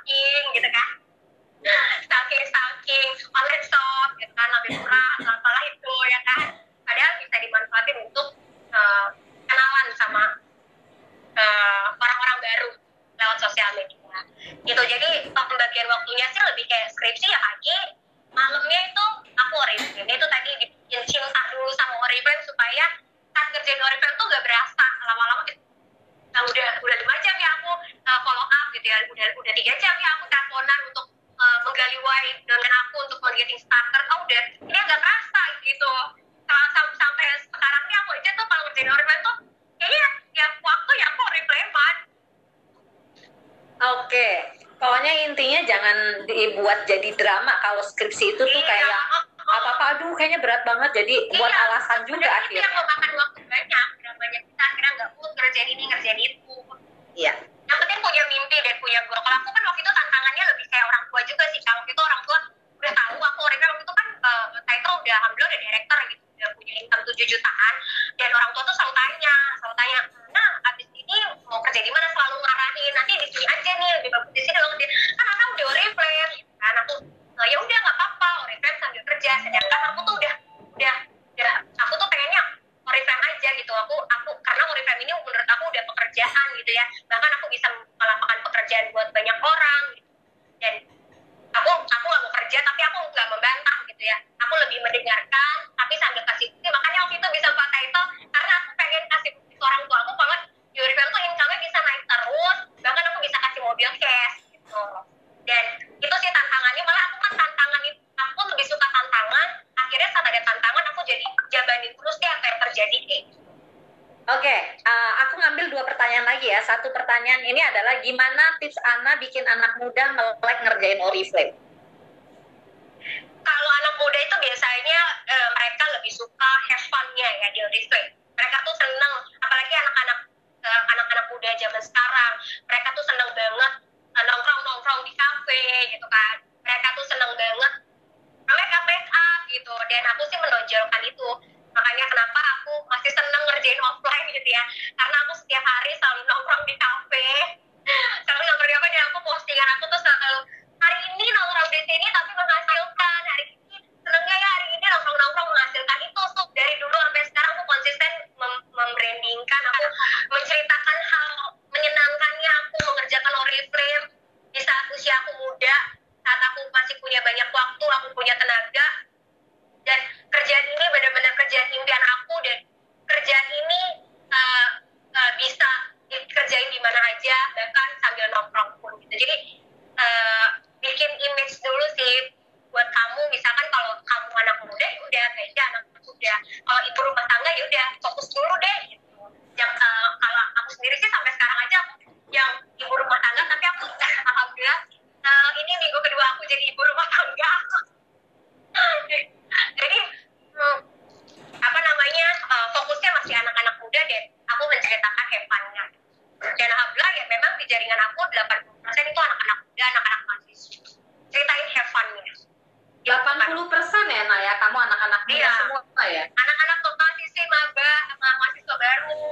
terjadi kayak gitu. Oke, uh, aku ngambil dua pertanyaan lagi ya. Satu pertanyaan ini adalah gimana tips Ana bikin anak muda melek ngerjain Oriflame? Kalau anak muda itu biasanya uh, mereka lebih suka have fun-nya ya di Oriflame. Mereka tuh seneng, apalagi anak-anak uh, anak-anak muda zaman sekarang. Mereka tuh seneng banget uh, nongkrong-nongkrong di kafe gitu kan. Mereka tuh seneng banget make up make up gitu. Dan aku sih menonjolkan itu makanya kenapa aku masih seneng ngerjain offline gitu ya. Karena aku setiap hari selalu nongkrong di kafe. Selalu nongkrong di kafe dan aku postingan aku tuh selalu hari ini nongkrong di sini tapi menghasilkan hari ini senengnya ya hari ini nongkrong nongkrong menghasilkan itu. Tuh dari dulu sampai sekarang aku konsisten mem membrandingkan aku menceritakan hal menyenangkannya aku mengerjakan oriflame di saat usia aku muda saat aku masih punya banyak waktu aku punya tenaga dan kerjaan ini benar-benar kerjaan impian aku dan kerjaan ini uh, uh, bisa dikerjain di mana aja bahkan sambil nongkrong pun gitu. Jadi uh, bikin image dulu sih buat kamu. Misalkan kalau kamu anak muda ya udah kayaknya anak muda. Kalau ibu rumah tangga ya udah fokus dulu deh gitu. Yang uh, kalau aku sendiri sih sampai sekarang aja yang ibu rumah tangga tapi aku alhamdulillah uh, ini minggu kedua aku jadi ibu rumah tangga jadi hmm, apa namanya uh, fokusnya masih anak-anak muda dan aku menceritakan hevannya. Dan alhamdulillah ya memang di jaringan aku 80% itu anak-anak muda anak-anak mahasiswa. Ceritain hevannya. 80 persen ya Naya ya? Kamu anak-anak muda iya. semua ya? Anak-anak tuh mahasiswa maba mahasiswa baru.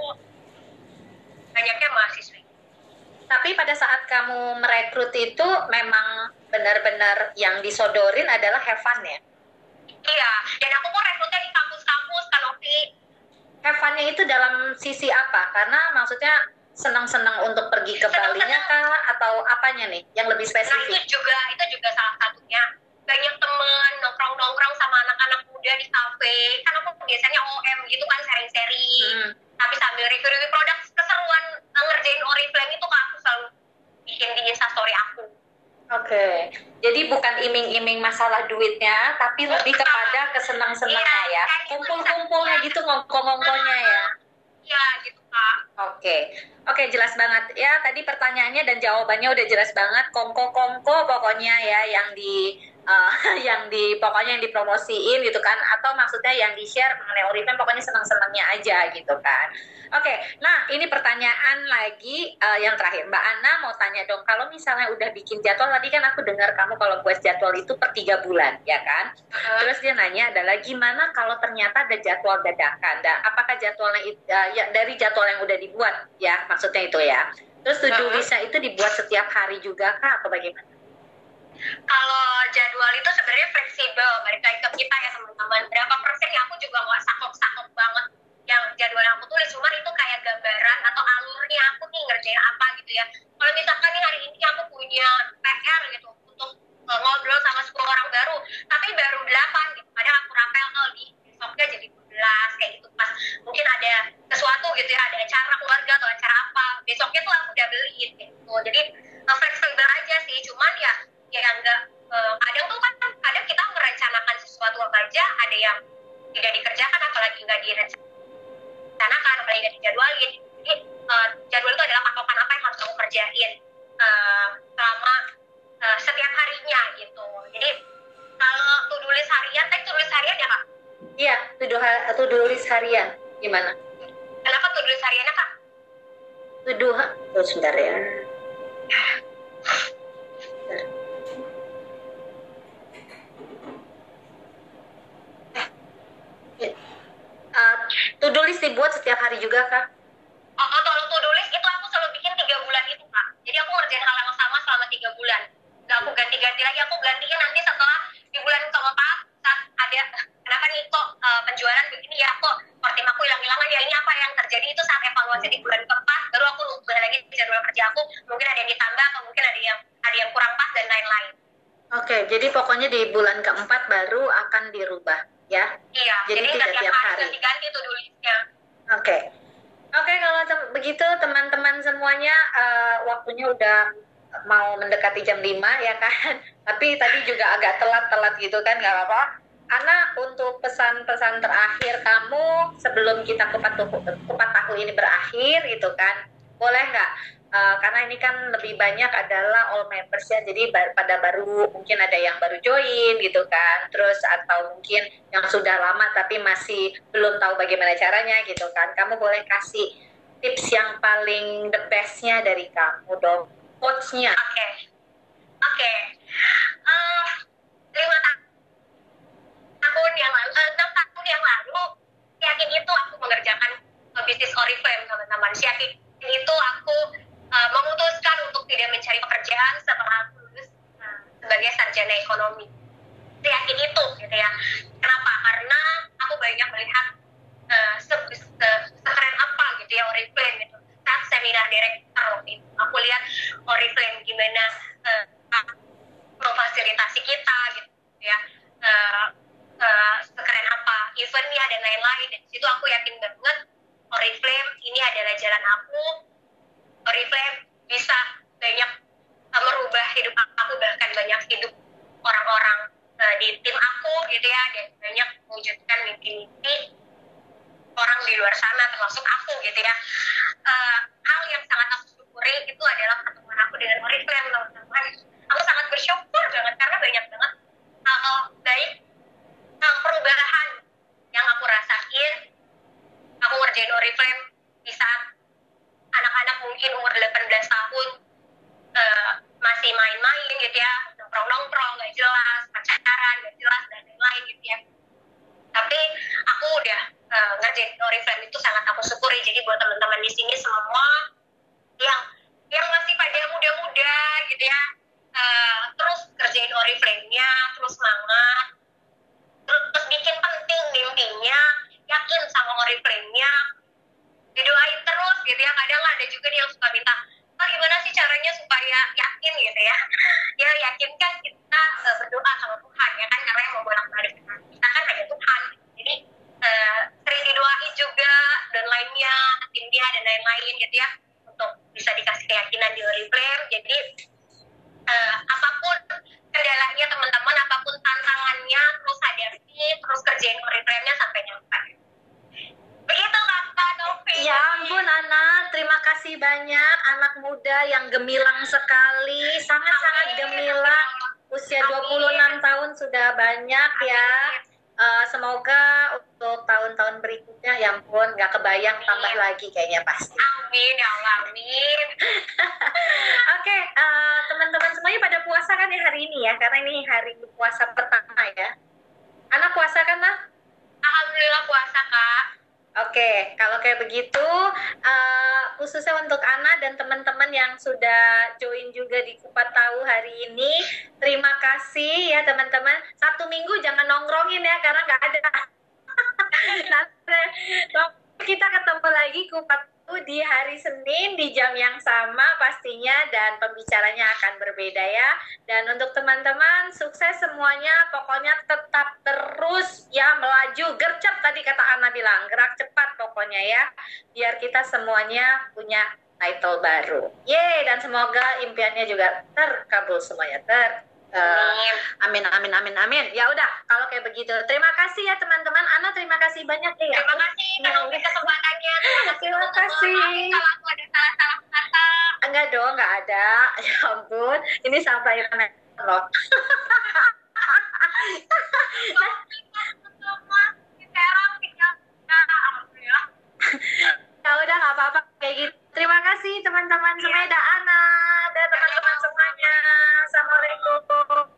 Banyaknya mahasiswa. Tapi pada saat kamu merekrut itu memang benar-benar yang disodorin adalah Heaven ya? Iya, dan aku pun rekrutnya di kampus-kampus kan Ovi. Have itu dalam sisi apa? Karena maksudnya senang-senang untuk pergi ke Bali-nya kah atau apanya nih yang lebih spesifik? Nah, itu juga itu juga salah satunya. Banyak temen nongkrong-nongkrong sama anak-anak muda di kafe. Kan aku biasanya OM gitu kan sharing-sharing. Hmm. Tapi sambil review-review produk keseruan ngerjain Oriflame itu kan aku selalu bikin di instastory aku Oke, okay. jadi bukan iming-iming masalah duitnya, tapi lebih kepada kesenang-senangnya ya, kumpul-kumpulnya gitu, ngongko-ngongkonya ya. Iya, gitu kak. Oke, okay. oke okay, jelas banget ya. Tadi pertanyaannya dan jawabannya udah jelas banget, kongko-kongko pokoknya ya yang di uh, yang di pokoknya yang dipromosiin gitu kan atau maksudnya yang di share mengenai Oriflame pokoknya senang-senangnya aja gitu kan. Oke okay, nah ini pertanyaan lagi uh, yang terakhir. Mbak Ana mau tanya dong kalau misalnya udah bikin jadwal tadi kan aku dengar kamu kalau buat jadwal itu per tiga bulan ya kan? Uh. terus dia nanya adalah gimana kalau ternyata ada jadwal dadakan? Dan apakah jadwalnya uh, ya dari jadwal yang udah dibuat ya maksudnya itu ya. Terus tujuh bisa itu dibuat setiap hari juga kah atau bagaimana kalau jadwal itu sebenarnya fleksibel balik lagi kita ya teman-teman. Berapa persen ya aku juga nggak sakok-sakok banget yang jadwal yang aku tulis. Cuma itu kayak gambaran atau alurnya aku nih ngerjain apa gitu ya. Kalau misalkan nih hari ini aku punya PR gitu untuk ngobrol sama 10 orang baru tapi baru 8 gitu. Kadang aku rapel oh, di besoknya jadi 12 kayak gitu. Pas mungkin ada sesuatu gitu ya ada acara keluarga atau acara apa besoknya tuh aku udah beliin gitu. Jadi uh, fleksibel aja sih. Cuman ya ya enggak uh, kadang tuh kan kadang kita merencanakan sesuatu aja ada yang tidak dikerjakan apalagi nggak direncanakan apalagi nggak dijadwalin. Jadi uh, jadwal itu adalah patokan apa yang harus kamu kerjain uh, selama uh, setiap harinya gitu. Jadi kalau do list harian teh list harian ya kak? Iya do list harian. Gimana? Kenapa do list hariannya kak? Do oh, sebentar ya to-do list dibuat setiap hari juga kak? Oh, kalau to-do list itu aku selalu bikin tiga bulan itu kak. Jadi aku ngerjain hal yang sama selama tiga bulan. Gak aku ganti-ganti lagi, aku gantinya nanti setelah di bulan keempat saat ada kenapa nih kok uh, penjualan begini ya kok kortim aku hilang-hilangan ya ini apa yang terjadi itu saat evaluasi di bulan keempat baru aku ubah lagi jadwal kerja aku mungkin ada yang ditambah atau mungkin ada yang ada yang kurang pas dan lain-lain. Oke, jadi pokoknya di bulan keempat baru akan dirubah ya. Iya, Jadi jadi, tidak tiap hari hari. ganti-ganti tuh tulisnya. Oke. Oke, kalau tem- begitu teman-teman semuanya eh, waktunya udah mau mendekati jam 5 ya kan. Tapi tadi juga agak telat-telat gitu kan nggak apa-apa. Ana untuk pesan-pesan terakhir kamu sebelum kita kupat kupat tahu ini berakhir gitu kan. Boleh nggak? Eh, karena ini kan lebih banyak adalah all members ya. Jadi ba- pada baru mungkin ada yang baru join gitu kan. Terus atau mungkin yang sudah lama tapi masih belum tahu bagaimana caranya gitu kan. Kamu boleh kasih tips yang paling the bestnya dari kamu dong. Quotes-nya. Oke, oke. Eh, lima ta- tahun yang lalu, eh, enam tahun yang lalu, yakin itu aku mengerjakan bisnis Oriflame teman-teman. Yakin itu aku eh, memutuskan untuk tidak mencari pekerjaan setelah lulus eh, sebagai sarjana ekonomi. Yakin itu, gitu ya. Kenapa? Karena aku banyak melihat eh, se- se- sekeren apa gitu ya Oriflame gitu. Saat seminar direktur waktu itu, aku lihat Oriflame gimana eh, memfasilitasi kita gitu ya Eh, eh, sekeren apa eventnya dan lain-lain dan situ aku yakin banget Oriflame ini adalah jalan aku Oriflame bisa banyak eh, merubah hidup aku bahkan banyak hidup orang-orang eh, di tim aku gitu ya dan banyak mewujudkan mimpi-mimpi orang di luar sana termasuk aku gitu ya. Eh, hal yang sangat aku syukuri itu adalah pertemuan aku dengan Oriflame teman-teman. Aku sangat bersyukur banget karena banyak banget hal baik hal perubahan yang aku rasain. Aku ngerjain Oriflame di saat anak-anak mungkin umur 18 tahun eh, masih main-main gitu ya. Nongkrong-nongkrong nggak jelas. Pacaran nggak jelas dan lain-lain gitu ya. Tapi aku udah eh, ngerjain Oriflame itu sangat aku syukuri. Jadi buat teman-teman di sini semua yang yang masih pada muda-muda gitu ya eh, terus kerjain Oriflame-nya terus semangat terus bikin penting mimpinya yakin sama Oriflame-nya didoain terus gitu ya. Kadang ada juga yang suka minta oh, gimana sih caranya supaya yakin gitu ya? Ya yakin kan kita eh, berdoa sama Tuhan ya kan karena yang membolak balik kita kan hanya Tuhan. Jadi eh, sering didoain juga dan lainnya timnya dan lain-lain gitu ya untuk bisa dikasih keyakinan di Oriflame jadi eh, apa pun kendalanya teman-teman apa pun tantangannya terus hadapi terus kerjain Oriflame-nya sampai nyampe begitu kakak Novi Ya ampun Ana, terima kasih banyak anak muda yang gemilang sekali, sangat-sangat gemilang. Usia 26 tahun sudah banyak ya. Eh, semoga untuk tahun-tahun berikutnya ya ampun nggak kebayang tambah lagi kayaknya pasti. amin ya Allah amin Oke, eh, teman-teman semuanya pada puasa kan ya hari ini ya, karena ini hari puasa pertama ya. Anak puasa kan lah? Alhamdulillah puasa kak Oke, kalau kayak begitu, eh, khususnya untuk Ana dan teman-teman yang sudah join juga di Kupat Tahu hari ini, terima kasih ya teman-teman. Satu minggu jangan nongkrongin ya, karena nggak ada. Nanti kita ketemu lagi Kupat di hari Senin di jam yang sama pastinya dan pembicaranya akan berbeda ya. Dan untuk teman-teman, sukses semuanya. Pokoknya tetap terus ya melaju, gercep tadi kata Ana bilang, gerak cepat pokoknya ya. Biar kita semuanya punya title baru. Yeay, dan semoga impiannya juga terkabul semuanya. Ter amin amin, amin, amin, amin. Ya udah, kalau kayak begitu. Terima kasih ya teman-teman. Ana terima kasih banyak ya. terima kasih kak Novi kesempatannya terima kasih kalau aku ada salah-salah kata Enggak dong, enggak ada. Ya ampun, ini sampai loh. Ya udah nggak apa-apa kayak gitu. Terima kasih teman-teman iya. semuanya, anak dan teman-teman semuanya. Assalamualaikum.